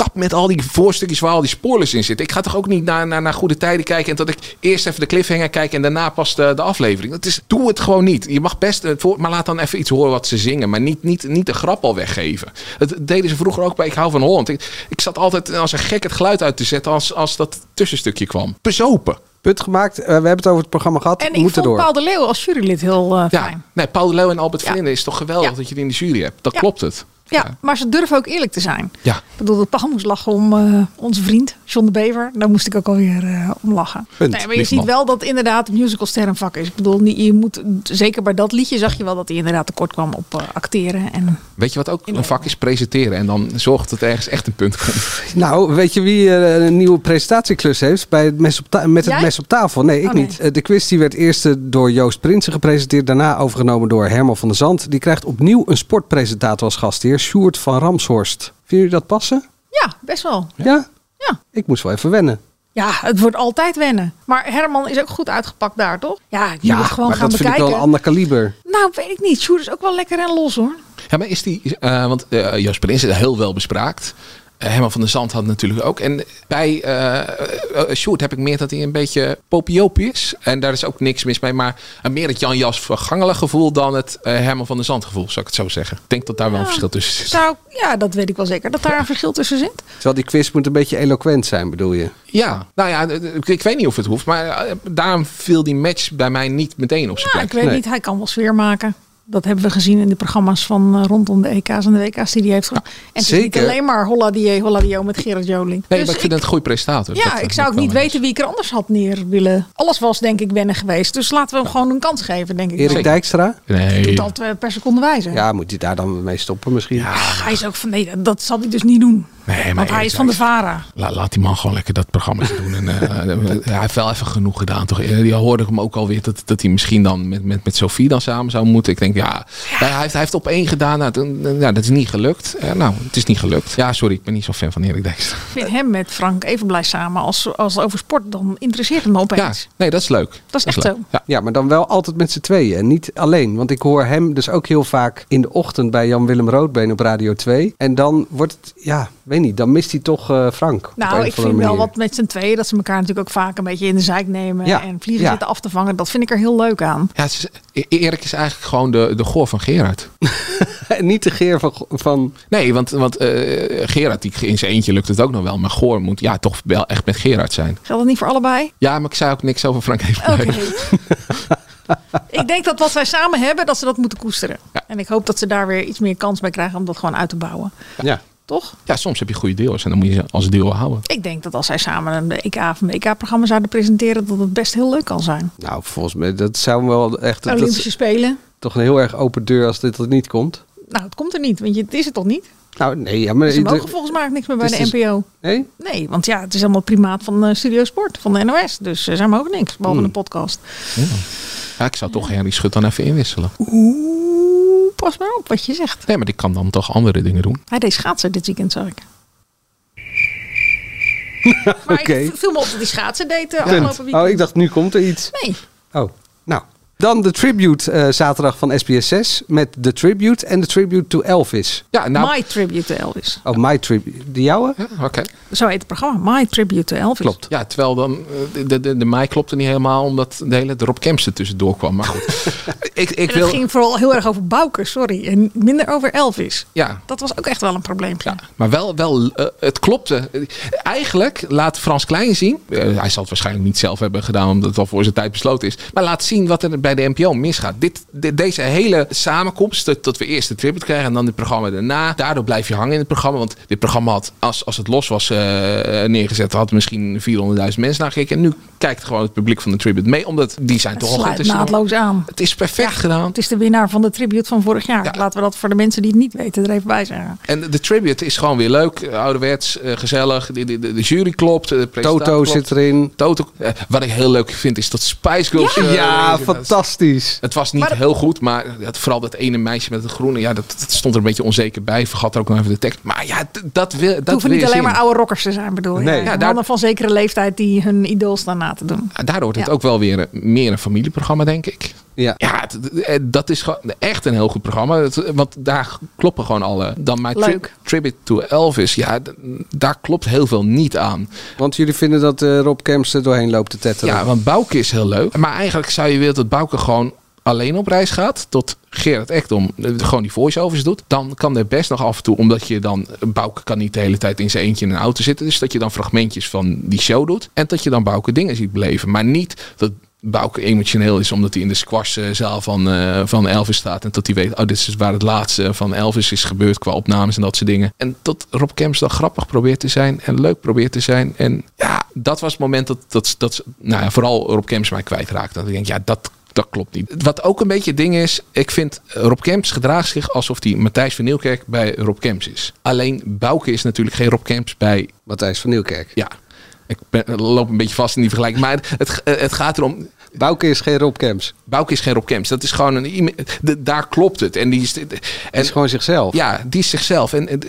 Kap met al die voorstukjes waar al die spoilers in zitten. Ik ga toch ook niet naar, naar, naar goede tijden kijken en dat ik eerst even de cliffhanger kijk en daarna pas de, de aflevering. Dat is, doe het gewoon niet. Je mag best, het voor, maar laat dan even iets horen wat ze zingen. Maar niet, niet, niet de grap al weggeven. Dat deden ze vroeger ook bij Ik hou van Holland. Ik, ik zat altijd als een gek het geluid uit te zetten als, als dat tussenstukje kwam. Bezopen. Punt gemaakt. Eh, we hebben het over het programma gehad. En We ik vond door. Paul de Leeuw als jurylid heel eh, fijn. Ja, nee, Paul de Leeuw en Albert Verlinde is toch geweldig dat je die in de jury hebt. Dat Ja. klopt het. Ja, maar ze durven ook eerlijk te zijn. Ja. Ik bedoel, dat Paul moest lachen om eh, onze vriend John de Bever. Daar moest ik ook alweer eh om lachen. Punt. Nee, maar je ziet wel dat inderdaad musicalster een vak is. Ik bedoel, niet- je moet, zeker bij dat liedje zag je wel dat hij inderdaad tekort kwam op eh, acteren. En Weet je wat ook een vak is? Presenteren. En dan zorgt dat ergens echt een punt komt. Nou, weet je wie een nieuwe presentatieklus heeft bij het mes op met het Jij? mes op tafel? Nee, ik Oh, nee. niet. De quiz die werd eerst door Joost Prinsen gepresenteerd, daarna overgenomen door Herman van der Zand. Die krijgt opnieuw een sportpresentator als gastheer, Sjoerd van Ramshorst. Vinden jullie dat passen? ja, best wel. Ja? Ja. Ik moest wel even wennen. Ja, het wordt altijd wennen. Maar Herman is ook goed uitgepakt daar, toch? Ja, je moet het gewoon maar gaan dat vind bekijken. ik wel een ander kaliber. Nou, weet ik niet. Sjoerd is ook wel lekker en los, hoor. Ja, maar is die... eh, want Joost Prins is heel wel bespraakt. Herman van der Zand had natuurlijk ook. En bij eh eh, Sjoerd heb ik meer dat hij een beetje popiopie is. En daar is ook niks mis mee. Maar meer het Jan Jas vergangelijk gevoel dan het eh, Herman van der Zand gevoel, zou ik het zo zeggen. Ik denk dat daar wel een verschil tussen zit. Zou, ja, dat weet ik wel zeker. Dat daar een verschil tussen zit. Terwijl die quiz moet een beetje eloquent zijn, bedoel je? Ja, nou ja, ik, ik weet niet of het hoeft. Maar daarom viel die match bij mij niet meteen op zijn Ja, plek. ik weet niet. Hij kan wel sfeer maken. Dat hebben we gezien in de programma's van eh, rondom de EK's en de WK's die hij heeft gedaan. En het is niet alleen maar Holla die Holla die met Gerard Joling. Nee, Dus maar ik vind het een goede presentator. ja, Dat, ik zou ook niet weten wie ik er anders had neer willen. Alles was denk ik wennen geweest. Dus laten we hem gewoon een kans geven, denk ik. Erik. Dijkstra? Nee. Doet dat eh, per seconde wijzen. Ja, moet hij daar dan mee stoppen misschien? Ach, hij is ook van nee, dat- dat zal hij dus niet doen. Nee, maar Want hij is van de VARA. La- laat die man gewoon lekker dat programma doen. En, eh, hij heeft wel even genoeg gedaan. Toch? Die hoorde ik hem ook alweer dat, dat hij misschien dan met, met, met Sophie dan samen zou moeten. Ik denk, ja, Hij, heeft, hij heeft op één gedaan. Nou, toen- nou, dat is niet gelukt. Eh, nou, het is niet gelukt. Ja, sorry, ik ben niet zo fan van Erik Dijkstra. Ik vind hem met Frank even blij samen. Als, als het over sport, dan interesseert het me opeens. Nee, dat is leuk. Dat is echt zo. Ja. maar dan wel altijd met z'n tweeën en niet alleen. Want ik hoor hem dus ook heel vaak in de ochtend bij Jan-Willem Roodbeen op Radio 2. En dan wordt het, ja, weet niet, dan mist hij toch eh, Frank. Nou, ik vind wel wat met z'n tweeën. Dat ze elkaar natuurlijk ook vaak een beetje in de zijk nemen. Ja, En vliegen ja. zitten af te vangen. Dat vind ik er heel leuk aan. Ja, het is, E- Erik is eigenlijk gewoon de, de goor van Gerard. niet de geer van... van... Nee, want, want eh, Gerard, die, in zijn eentje lukt het ook nog wel. Maar Goor moet ja, toch wel echt met Gerard zijn. Geldt dat niet voor allebei? Ja, maar ik zei ook niks over Frank Evenblij. Oké. ik denk dat wat zij samen hebben, dat ze dat moeten koesteren. En ik hoop dat ze daar weer iets meer kans bij krijgen om dat gewoon uit te bouwen. Ja. Toch? Ja, soms heb je goede deals en dan moet je ze als deel houden. Ik denk dat als zij samen een EK of een WK-programma zouden presenteren, dat het best heel leuk kan zijn. Nou, volgens mij, dat zou wel echt... dat Olympische Spelen. toch een heel erg open deur als dit er niet komt. Nou, het komt er niet, want je, het is het toch niet? Nou, nee, ja, maar... Ze mogen de- volgens mij ook niks meer bij Dus de is- NPO. Nee? Nee, want ja, het is helemaal primaat van eh, Studio Sport, van de NOS. Dus eh, zij mogen niks, behalve Hmm. een podcast. Ja, ik zou toch Henry Schut dan even inwisselen. Oeh, pas maar op wat je zegt. Nee, maar die kan dan toch andere dingen doen. Hij deed schaatsen dit weekend, zag ik. maar Oké. ik viel me op dat hij schaatsen deed eh, afgelopen weekend. Oh, ik dacht, nu komt er iets. Nee. Oh. Dan de tribute eh, zaterdag van SBS 6 met de tribute en de tribute to Elvis. Ja, nou... My Tribute to Elvis. Oh, My Tribute. De jouwe? Oké. Zo heet het programma. My Tribute to Elvis. Klopt. Ja, terwijl dan eh, de, de, de mei klopte niet helemaal omdat de hele Rob Kemps er tussendoor kwam. Maar goed, ik, ik wil... het ging vooral heel erg over Bouke, sorry. En minder over Elvis. Ja, Dat was ook echt wel een probleempje. maar wel, wel eh, het klopte. Eigenlijk laat Frans Klein zien. hij zal het waarschijnlijk niet zelf hebben gedaan omdat het al voor zijn tijd besloten is. Maar laat zien wat er bij de NPO misgaat. Dit, dit- deze hele samenkomst, dat, dat we eerst de tribute krijgen en dan dit programma daarna. Daardoor blijf je hangen in het programma. Want dit programma had, als, als het los was eh, neergezet, had misschien 400.000 mensen naar gekeken. En nu kijkt gewoon het publiek van de tribute mee. Omdat die zijn Het toch al goed. naadloos aan. Het is perfect gedaan. Het is de winnaar van de tribute van vorig jaar. Laten we dat voor de mensen die het niet weten er even bij zeggen. En de, de tribute is gewoon weer leuk. eh, Ouderwets, eh, gezellig. De, de, de, de jury klopt. De Toto klopt. zit erin. Toto. wat ik heel leuk vind is dat Spice Girls. Ja, ja dat- fantastisch. Het was niet heel goed, maar het, vooral dat ene meisje met het groene. Ja, dat, dat stond er een beetje onzeker bij. Vergat er ook nog even de tekst. Maar ja, dat wil. Dat Het hoeven wil niet alleen zien. maar oude rockers te zijn, bedoel je? Nee. Ja, Ja, daar- Mannen van zekere leeftijd die hun idool staan na te doen. Daardoor wordt het Ja. ook wel weer een- meer een familieprogramma, denk ik. Ja, ja het- eh, dat is gewoon echt een heel goed programma. Het- Want daar kloppen gewoon alle. Dan mijn tri-. Tribute to Elvis. Ja, daar klopt heel veel niet aan. Want jullie vinden dat eh, Rob Kemps er doorheen loopt te tetteren? Ja, want Bouke is heel leuk. Maar eigenlijk zou je willen dat Bouke gewoon alleen op reis gaat. Tot Gerard Ekdom eh, gewoon die voice-overs doet. Dan kan er best nog af en toe, omdat je dan... Bouke kan niet de hele tijd in zijn eentje in een auto zitten. Dus dat je dan fragmentjes van die show doet. En dat je dan Bouke dingen ziet beleven. Maar niet dat Bouke emotioneel is omdat hij in de squashzaal van, eh, van Elvis staat. En dat hij weet, oh, dit is waar het laatste van Elvis is gebeurd qua opnames en dat soort dingen. En dat Rob Kemps dan grappig probeert te zijn en leuk probeert te zijn. En ja, dat was het moment dat, dat, dat nou ja, vooral Rob Kemps mij kwijtraakte. Dat ik denk, ja, dat, dat klopt niet. Wat ook een beetje het ding is, ik vind eh, Rob Kemps gedraagt zich alsof hij Matthijs van Nieuwkerk bij Rob Kemps is. Alleen Bouke is natuurlijk geen Rob Kemps bij... Matthijs van Nieuwkerk. Ja, ik loop een beetje vast in die vergelijking. Maar het, het gaat erom... Bouke is geen Rob Kemps. Bouke is geen Rob Kemps. Dat is gewoon een... de- Daar klopt het. En die is... En, is gewoon zichzelf. Ja, die is zichzelf. En, en,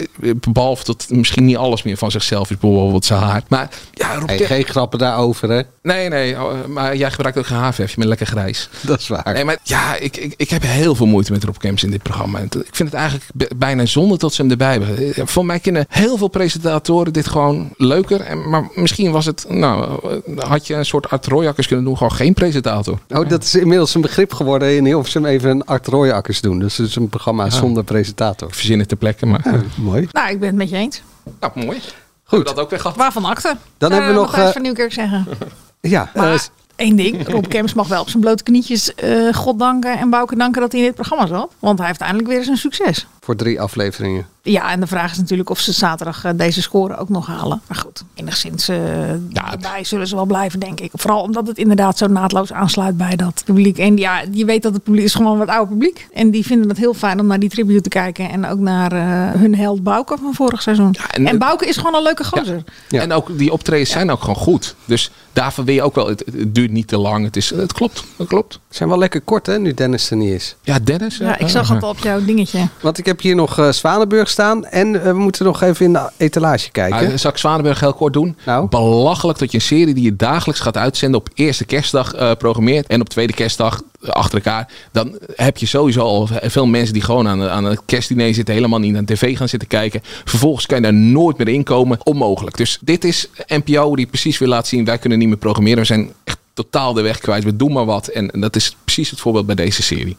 behalve dat misschien niet alles meer van zichzelf is, bijvoorbeeld zijn haar. Maar ja, Rob Hey, geen grappen daarover, hè? Nee, nee, oh, maar jij gebruikt ook geen haarverf. Je bent lekker grijs. Dat is waar. Nee, maar ja, ik, ik, ik heb heel veel moeite met Rob Kemps in dit programma. Ik vind het eigenlijk bijna zonde dat ze hem erbij hebben. Eh, Voor mij kunnen heel veel presentatoren dit gewoon leuker. En, maar misschien was het, nou, eh, had je een soort Art Royakkers kunnen doen, gewoon geen presentator. Oh, dat is inmiddels een begrip geworden in Hilversum even een Art Royakkers doen. Dus het is een programma zonder presentator. Ik verzin het ter plekke, maar... mooi. Nou, ik ben het met je eens. Nou, mooi. Goed. dat ook weer gehad. Waarvan akte? Dan hebben we nog, eh, van Nieuwkerk zeggen. Ja, Maar eh, één ding. Rob Kemps mag wel op zijn blote knietjes eh, God danken en Bouke danken dat hij in dit programma zat. Want hij heeft eindelijk weer eens een succes. Voor drie afleveringen. Ja, en de vraag is natuurlijk of ze zaterdag eh, deze score ook nog halen. Maar goed, enigszins eh daarbij zullen ze wel blijven, denk ik. Vooral omdat het inderdaad zo naadloos aansluit bij dat publiek. En ja, je weet dat het publiek is gewoon wat oude publiek. En die vinden het heel fijn om naar die tribute te kijken. En ook naar eh, hun held Bouke van vorig seizoen. en- en, Bouke is gewoon een leuke gozer. En ook die optredens zijn ook gewoon goed. Dus daarvan wil je ook wel, het, het duurt niet te lang. Het, is, het klopt, het klopt. Ze zijn wel lekker kort, hè, nu Dennis er niet is. Ja, Dennis. Ja, ik zag het al op jouw dingetje. Want ik heb hier nog eh, Zwanenburg staan. En eh, we moeten nog even in de etalage kijken. Ah, zal ik Zwanenburg heel kort doen? Nou? Belachelijk dat je een serie die je dagelijks gaat uitzenden op eerste kerstdag eh, programmeert en op tweede kerstdag achter elkaar. Dan heb je sowieso al veel mensen die gewoon aan, de- aan het kerstdiner zitten, helemaal niet aan tv gaan zitten kijken. Vervolgens kan je daar nooit meer in komen. Onmogelijk. Dus dit is NPO die precies weer laat zien, wij kunnen niet meer programmeren. We zijn echt totaal de weg kwijt. We doen maar wat. En dat is precies het voorbeeld bij deze serie.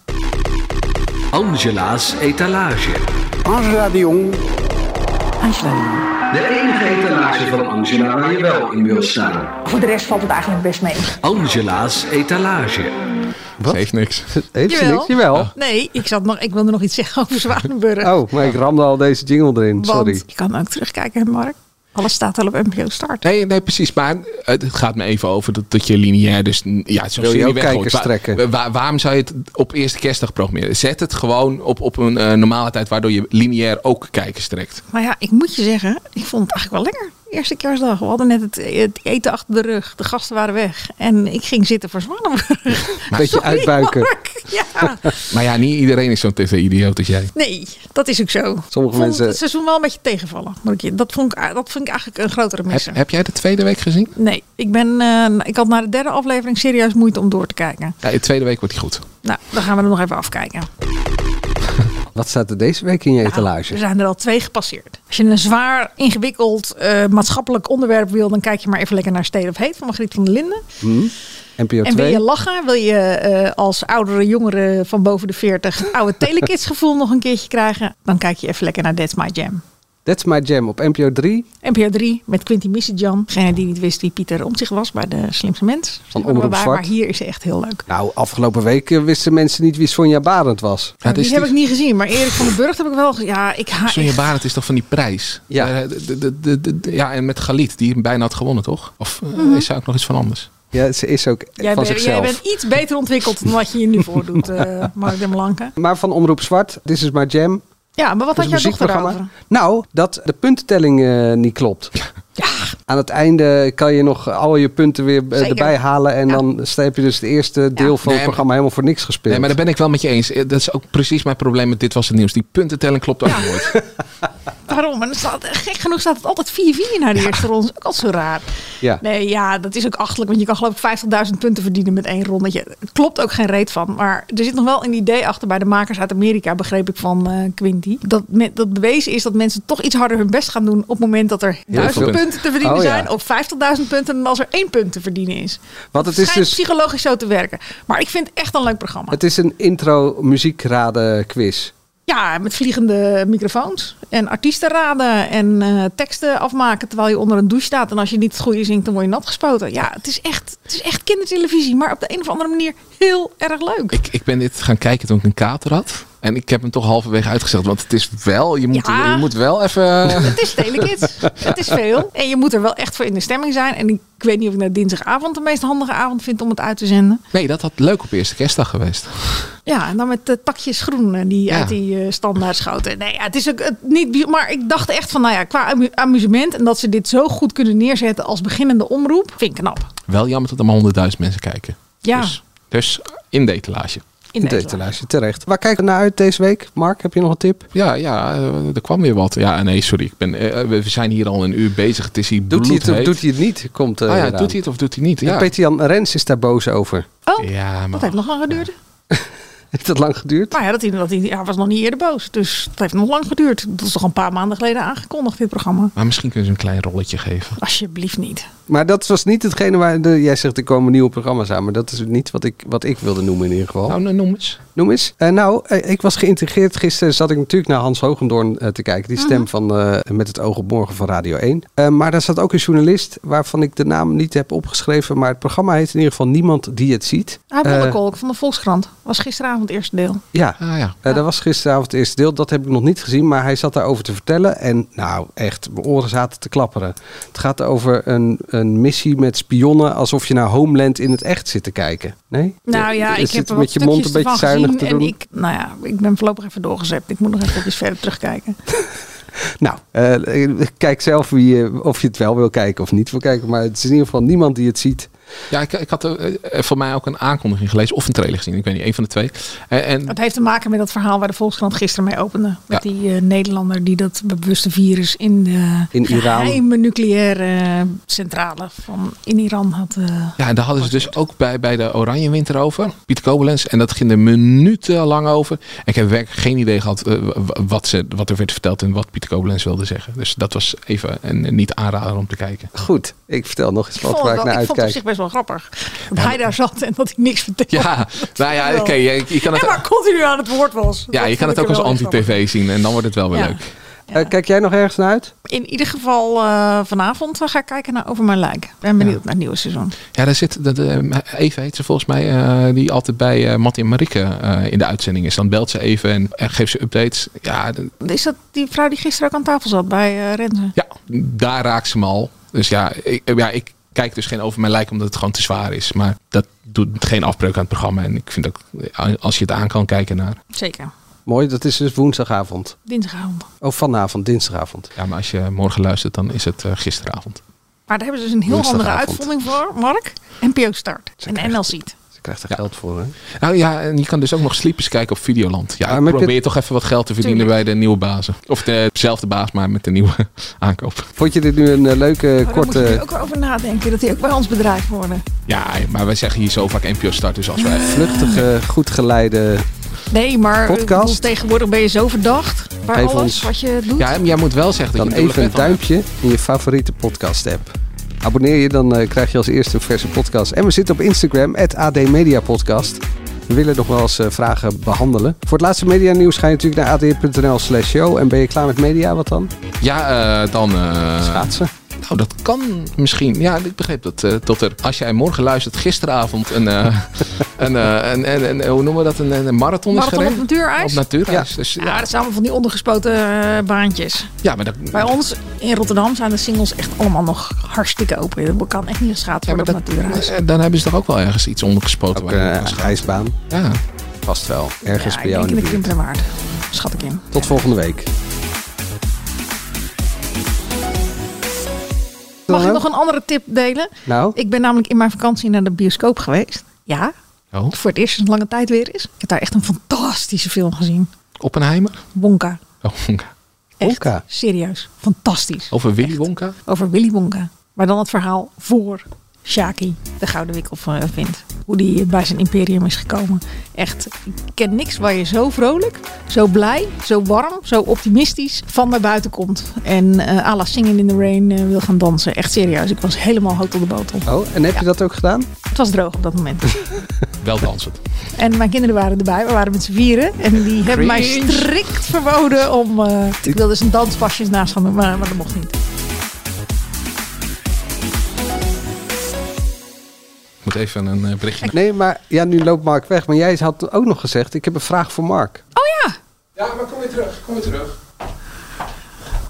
Angela's etalage. Angela de Jong. De enige etalage van Angela waar je wel in wil staan. Voor de rest valt het eigenlijk best mee. Angela's etalage. Wat? Heeft niks. Heeft ze niks? Jawel. Nee, ik, zat nog, ik wilde nog iets zeggen over Zwanenburg. Oh, maar ik ramde al deze jingle erin. Sorry. Want je kan ook terugkijken, hè, Mark. Alles staat al op NPO Start. Nee, nee, precies. Maar het gaat me even over dat, dat je lineair. Dus ja, zo'n Wil je ook kijkers Waar- trekken? waar- waarom zou je het op eerste kerstdag programmeren? Zet het gewoon op, op een eh, normale tijd, waardoor je lineair ook kijkers trekt. Maar ja, ik moet je zeggen, ik vond het eigenlijk wel lekker. Eerste kerstdag. We hadden net het, het eten achter de rug. De gasten waren weg. En ik ging zitten voor Zwanenburg. Beetje Sorry, uitbuiken. Mark. Ja. Maar ja, niet iedereen is zo'n tv-idioot als jij. Nee, dat is ook zo. Sommige vond mensen- het seizoen wel een beetje tegenvallen. Dat vond ik, dat vind ik eigenlijk een grotere Heb, misser. heb jij de tweede week gezien? Nee, ik, ben, eh, ik had na de derde aflevering serieus moeite om door te kijken. Ja, de tweede week wordt hij goed. Nou, dan gaan we er nog even afkijken. Wat staat er deze week in je Er etalage? zijn er al twee gepasseerd. Als je een zwaar, ingewikkeld eh, maatschappelijk onderwerp wil, dan kijk je maar even lekker naar State of Hate van Margriet van der Linden. Hm? NPO En wil 2? je lachen, wil je eh, als oudere jongeren van boven de 40 oude telekids gevoel nog een keertje krijgen, dan kijk je even lekker naar That's My Jam. That's My Jam op NPO 3. NPO 3 met Quinty Missidjan. Degene die niet wist wie Pieter Omtzigt was bij de Slimste Mens. Van Omroep. Maar hier is ze echt heel leuk. Nou, afgelopen week eh, wisten mensen niet wie Sonja Barend was. Ja, die heb ik niet gezien, maar Erik van den Burg heb ik wel Ja, ik ha Sonja Barend is toch van die prijs? Ja. Eh, de, de, de, de- de- ja, en met Galit, die hem bijna had gewonnen, toch? Of eh, Mhm. is zij ook nog iets van anders? Ja, ze is ook Jij, van zichzelf. jij bent iets beter ontwikkeld dan wat je je nu voordoet, eh Mark de Blanke. Maar van Omroep Zwart, This is My Jam. Ja, maar wat had is jouw dochter? Nou, dat de puntentelling eh, niet klopt. Aan het einde kan je nog al je punten weer eh, Zeker. erbij halen. En dan heb je dus het eerste deel van Nee, het programma helemaal voor niks gespeeld. Nee, maar daar ben ik wel met je eens. Eh, Dat is ook precies mijn probleem met Dit Was Het Nieuws. Die puntentelling klopt ook nooit. Daarom. En staat, gek genoeg staat het altijd 4-4 naar de eerste ronde. Dat is ook al zo raar. Ja. Nee, ja, dat is ook achtelijk. Want je kan geloof ik 50.000 punten verdienen met één rondetje. Het klopt ook geen reet van. Maar er zit nog wel een idee achter bij de makers uit Amerika, begreep ik van eh Quinty. Dat, me- dat bewezen is dat mensen toch iets harder hun best gaan doen op het moment dat er veel 1000 punten. te verdienen Oh, ja. zijn. Of 50.000 punten dan als er één punt te verdienen is. Want het Het is dus psychologisch zo te werken. Maar ik vind het echt een leuk programma. het is een intro muziekraden quiz. Ja, met vliegende microfoons. En artiesten raden en eh, teksten afmaken terwijl je onder een douche staat. En als je niet het goede zingt, dan word je nat gespoten. Ja, het is echt, het is echt kindertelevisie, maar op de een of andere manier heel erg leuk. Ik, ik ben dit gaan kijken toen ik een kater had. En ik heb hem toch halverwege uitgezet. Want het is wel, je moet, Ja. je moet wel even... Het is telekids. het is veel. En je moet er wel echt voor in de stemming zijn. En ik, weet niet of ik nou dinsdagavond de meest handige avond vind om het uit te zenden. Nee, dat had leuk op eerste kerstdag geweest. Ja, en dan met de takjes groen eh, die Ja. uit die eh, standaard schoten. Nee, ja, het is ook het niet. Maar ik dacht echt van, nou ja, qua amu- amusement en dat ze dit zo goed kunnen neerzetten als beginnende omroep, vind ik knap. Wel jammer dat er maar honderdduizend mensen kijken. Ja, Dus, dus in de etalage. In De etalage, terecht. Waar kijken we naar uit deze week? Mark, heb je nog een tip? Ja, ja, eh, er kwam weer wat. Ja, nee, sorry. Ik ben, eh, we zijn hier al een uur bezig. Het is hier Doet hij het of doet hij het niet? Komt, eh, Ah ja, doet hij het of doet hij niet? Ja, Peter-Jan Rens is daar boos over. Oh, ja maar dat heeft nog lang geduurd. Heeft dat lang geduurd? Maar ja, dat hij, dat hij, hij was nog niet eerder boos. Dus het heeft nog lang geduurd. Dat is toch een paar maanden geleden aangekondigd, dit programma. Maar misschien kunnen ze een klein rolletje geven. Alsjeblieft niet. Maar dat was niet hetgene waar de, jij zegt er komen nieuwe programma's aan. Maar dat is niet wat ik, wat ik wilde noemen in ieder geval. Nou, nou, noem eens. Noem eens. Eh, nou, eh, ik was geïntegreerd. Gisteren zat ik natuurlijk naar Hans Hogendoorn eh, te kijken. Die stem van eh, Met het oog op morgen van Radio 1. Eh, maar daar zat ook een journalist waarvan ik de naam niet heb opgeschreven. Maar het programma heet in ieder geval Niemand die het ziet. Hij Eh, Wonderkolk van de Volkskrant. Was gisteravond het eerste deel. ja, Ah ja. Eh, dat was gisteravond het eerste deel. Dat heb ik nog niet gezien, maar hij zat daarover te vertellen. En nou, echt, mijn oren zaten te klapperen. Het gaat over een, een missie met spionnen, alsof je naar Homeland in het echt zit te kijken. Nee? Nou ja, ik zit heb er met je mond een beetje zuinig te En doen. ik, nou ja, ik ben voorlopig even doorgezet. Ik moet nog even iets verder terugkijken. Nou, eh, kijk zelf wie, je- of je het wel wil kijken of niet wil kijken. Maar het is in ieder geval niemand die het ziet. Ja, ik, ik had eh, eh, voor mij ook een aankondiging gelezen. Of een trailer gezien. Ik weet niet, een van de twee. En, en Dat heeft te maken met dat verhaal waar de Volkskrant gisteren mee opende. Met Ja. die eh, Nederlander die dat bewuste virus in de In Iran. geheime nucleaire centrale van in Iran had. eh, Ja, en daar hadden ze dus ook bij, bij de Oranje Winter over. Pieter Kobelens. En dat ging er minutenlang over. En ik heb werkelijk geen idee gehad eh, wat, ze, wat er werd verteld en wat Pieter Kobelens wilde zeggen. Dus dat was even een, een niet aanrader om te kijken. Goed, ik vertel nog eens ik wat vond, waar ik naar ik vond het op uitkijk. Best wel grappig. Dat hij daar zat en dat hij niks vertelde. Ja, nou ja, oké. je, je kan En het, maar continu aan het woord was. ja, Dat je kan het ook als anti-tv zien. En dan wordt het wel weer Ja. leuk. Eh, kijk jij nog ergens naar uit? In ieder geval eh, vanavond ga ik kijken naar Over Mijn Lijk. Ik ben benieuwd naar het nieuwe seizoen. Ja, daar zit de, de, Eva heet ze volgens mij, eh, die altijd bij eh Matt en Marieke eh, in de uitzending is. Dan belt ze even en, en geeft ze updates. Ja, de- Is dat die vrouw die gisteren ook aan tafel zat bij eh Renze? ja, daar raakt ze me al. Dus ja ik, ja, ik kijk dus geen over mijn lijk omdat het gewoon te zwaar is. Maar dat doet geen afbreuk aan het programma. En ik vind ook, als je het aan kan kijken naar... Zeker. Mooi, dat is dus woensdagavond. Dinsdagavond. Oh, vanavond, dinsdagavond. Ja, maar als je morgen luistert, dan is het eh, gisteravond. Maar daar hebben ze dus een heel Woensdagavond. uitvondering voor, Mark. NPO Start. En NL Ziet. Krijgt er geld voor, hè? Nou ja, en je kan dus ook nog sleepers kijken op Videoland. Ja, Ah, maar probeer je- toch even wat geld te verdienen bij de nieuwe bazen. Of dezelfde baas, maar met de nieuwe aankoop. Vond je dit nu een eh, leuke, Oh, daar moet je korte, ook over nadenken. Dat die ook bij ons bedrijf worden. Ja, maar wij zeggen hier zo vaak NPO Start. Dus als wij... vluchtige, goed geleide... Nee, maar Podcast? bedoel, tegenwoordig ben je zo verdacht bij alles ons- wat je doet. Ja, maar jij moet wel zeggen dat Dan je een even een duimpje in je favoriete podcast app. Abonneer je, dan eh, krijg je als eerste een verse podcast. En we zitten op Instagram, AD Media Podcast. We willen nog wel eens eh, vragen behandelen. Voor het laatste media nieuws ga je natuurlijk naar ad.nl slash show. En ben je klaar met media? Wat dan? Ja, eh, dan... eh, Schaatsen. Nou, dat kan misschien. Ja, ik begreep dat, eh, dat er, als jij morgen luistert, gisteravond een, eh, een, eh, een, een, een- hoe noemen we dat, een, een marathon, Marathon is op gereden? natuurijs? Op natuurijs. Dus, Ja, dat zijn allemaal van die ondergespoten baantjes. ja, maar dat, Bij ons in Rotterdam zijn de singles echt allemaal nog hartstikke open. Dat kan echt niet geschaad ja, worden maar op dat, natuurijs. dan hebben ze toch ook wel ergens iets ondergespoten. Ook waar een ijsbaan. Ja. Vast wel. Ergens ja, bij ik jou denk in de de. Schat ik in. Tot volgende week. Mag ik nog een andere tip delen? Nou, Ik ben namelijk in mijn vakantie naar de bioscoop geweest. Ja, Oh, voor het eerst sinds lange tijd weer is. Ik heb daar echt een fantastische film gezien. Oppenheimer? Wonka. Oh, En Wonka. Serieus, fantastisch. Over Willy Wonka? Over Willy Wonka. Maar dan het verhaal voor Shaki, de Gouden Wikkel, v- vindt. Hoe die bij zijn imperium is gekomen. Echt, ik ken niks waar je zo vrolijk, zo blij, zo warm, zo optimistisch van naar buiten komt. En eh à la Singing in the Rain eh, wil gaan dansen. Echt serieus, ik was helemaal hout op de botel. Oh, en heb je dat ook gedaan? Het was droog op dat moment. Wel dansen. En mijn kinderen waren erbij. We waren met z'n vieren. En die hebben mij strikt verboden om... eh, ik wilde dus een danspasjes naast gaan doen, maar, maar dat mocht niet. Moet even een eh, berichtje. Nee, maar ja, nu loopt Mark weg. Maar jij had ook nog gezegd, ik heb een vraag voor Mark. Oh ja! Ja, maar kom weer terug. Kom weer terug.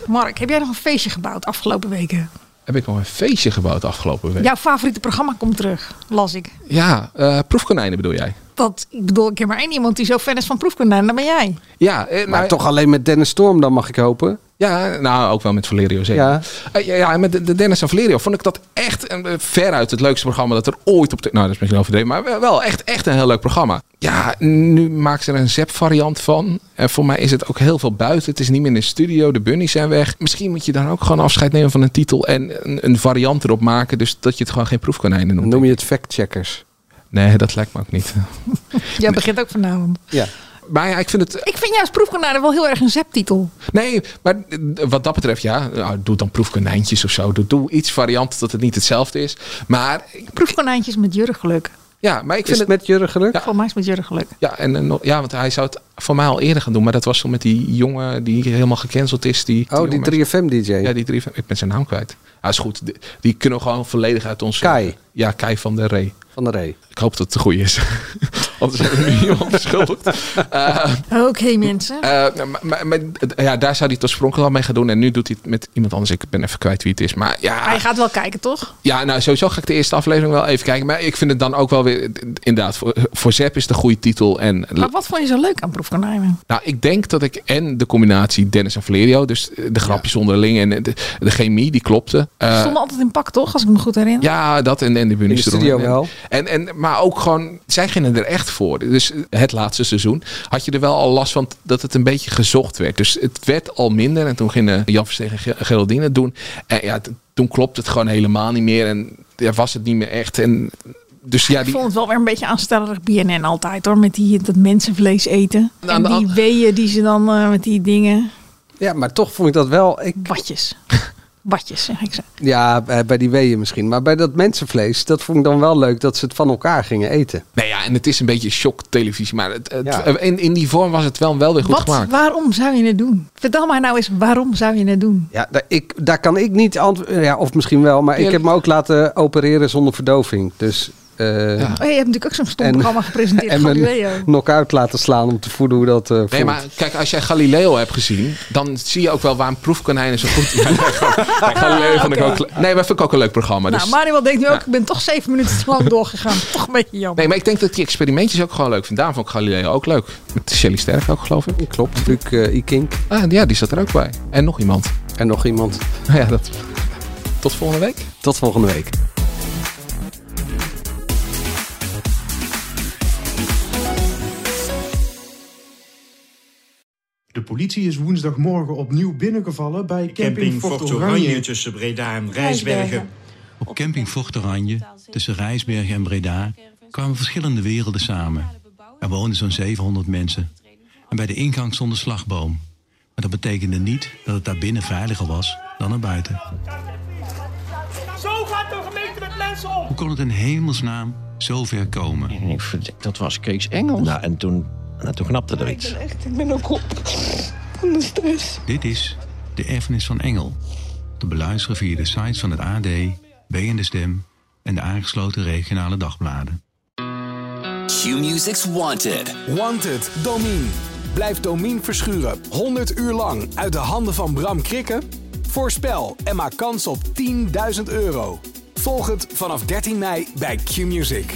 Mark, heb jij nog een feestje gebouwd afgelopen weken? Heb ik nog een feestje gebouwd afgelopen week? Jouw favoriete programma komt terug, las ik. Ja, eh, proefkonijnen bedoel jij? Dat, ik bedoel, ik ken maar één iemand die zo fan is van proefkonijn. Dat ben jij. Ja, eh, Maar toch alleen met Dennis Storm dan, mag ik hopen. Ja, nou ook wel met Valerio zeker. Ja. Eh, ja, met de, de Dennis en Valerio vond ik dat echt een, eh, veruit het leukste programma dat er ooit op de... Nou, dat is misschien overdreven, maar wel- echt, echt een heel leuk programma. Ja, nu maken ze er een zep variant van. En voor mij is het ook heel veel buiten. Het is niet meer in de studio, de bunnies zijn weg. Misschien moet je dan ook gewoon afscheid nemen van een titel en een, een variant erop maken. Dus dat je het gewoon geen proefkonijnen noemt. Noem je het fact-checkers? Nee, dat lijkt me ook niet. Jij begint ook vanavond. Ja. Maar ja, ik vind het... Ik vind juist proefkonijnen wel heel erg een zeptitel. Nee, maar wat dat betreft, ja, nou, doe dan proefkonijntjes of zo. Doe, doe iets variant dat het niet hetzelfde is. Maar Proefkonijntjes met jurgeluk. ja, maar ik Is vind het het... met Jurgen geluk? Volgens mij is het met jurgeluk. Ja, en, en nog- ja, want hij zou het voor mij al eerder gaan doen. Maar dat was zo met die jongen die helemaal gecanceld is. Die, Oh, die jongen- 3FM-dj. Ja, die 3FM. Ik ben zijn naam kwijt. Ja, is goed. Die, die kunnen we gewoon volledig uit ons... Kai. Ja, Kai van der Ree. Van de Ree. Ik hoop dat het de goede is. Anders hebben we nu iemand beschuldigd. Eh, Oké, mensen. Eh, maar, maar- maar, ja, daar zou hij het oorspronkelijk al mee gaan doen. En nu doet hij het met iemand anders. Ik ben even kwijt wie het is. Maar ja, je gaat wel kijken, toch? ja nou, sowieso ga ik de eerste aflevering wel even kijken. Maar ik vind het dan ook wel weer... Inderdaad, voor, voor Zep is een goede titel. En Maar wat vond je zo leuk aan proefkonijnen? nou, ik denk dat ik en de combinatie Dennis en Valerio... dus de grapjes onderling en de, de chemie, die klopte. Ze Eh, stonden altijd in pak, toch? Als ik me goed herinner. ja, dat en, en de bunnies In de studio En- wel. En, en, maar ook gewoon, zij gingen er echt voor. Dus het laatste seizoen had je er wel al last van dat het een beetje gezocht werd. Dus het werd al minder. En toen gingen Jan Verstegen en Ge- Geraldine het doen. En ja, toen klopt het gewoon helemaal niet meer. En ja, was het niet meer echt. En dus ja, Ik die, vond het wel weer een beetje aanstellerig BNN altijd hoor. Met die, dat mensenvlees eten. Aan En de die weeën die ze dan eh, met die dingen. Ja, maar toch vond ik dat wel... Ik, Watjes. Watjes, zeg ik zo. ja, bij bij die weeën misschien. Maar bij dat mensenvlees, dat vond ik dan wel leuk dat ze het van elkaar gingen eten. nou ja, en het is een beetje shock televisie. Maar het, het- Ja. in, in die vorm was het wel, wel weer goed Wat, gemaakt. waarom zou je het doen? Vertel mij nou eens, waarom zou je het doen? Ja, daar, ik, daar kan ik niet antwoorden. Ja, of misschien wel. Maar ik heb me ook laten opereren zonder verdoving. Dus... eh, Oh, je hebt natuurlijk ook zo'n stom En- programma gepresenteerd. en Galileo. knock-out laten slaan om te voelen hoe dat eh Nee, maar kijk, als jij Galileo hebt gezien, dan zie je ook wel waarom proefkonijnen zo goed zijn. Nee, Galileo vond ik ook. Nee, maar vind ik ook een leuk programma. Dus. Nou, Manuel denkt nu ook, Ja. ik ben toch zeven minuten te lang doorgegaan. Toch een beetje jammer. Nee, maar ik denk dat die experimentjes ook gewoon leuk vind. Daarom vond ik Galileo ook leuk. Met Shelly Sterk ook, geloof ik. Klopt, Luc uh, Ikink. Ah, ja, die zat er ook bij. En nog iemand. En nog iemand. Nou ja, dat... Tot volgende week. Tot volgende week. De politie is woensdagmorgen opnieuw binnengevallen bij camping, Fort Oranje. tussen Breda en Rijsbergen. Op camping Fort Oranje, tussen Rijsbergen en Breda, kwamen verschillende werelden samen. Er woonden zo'n 700 mensen. En bij de ingang stond een slagboom. Maar dat betekende niet dat het daar binnen veiliger was dan er buiten. Zo gaat de gemeente met mensen om! Hoe kon het in hemelsnaam zo ver komen? Ik dat was Kees Engels. Nou, en toen, nou, toen knapte er iets. Echt, ik ben ook op van de stress. Dit is De Erfenis van Engel. Te beluisteren via de sites van het AD, B en De Stem en de aangesloten regionale dagbladen. Q-Music's Wanted. Wanted, Domine. Blijf Domine verschuren 100 uur lang uit de handen van Bram Krikken? Voorspel en maak kans op 10.000 euro. Volg het vanaf 13 mei bij Q-Music.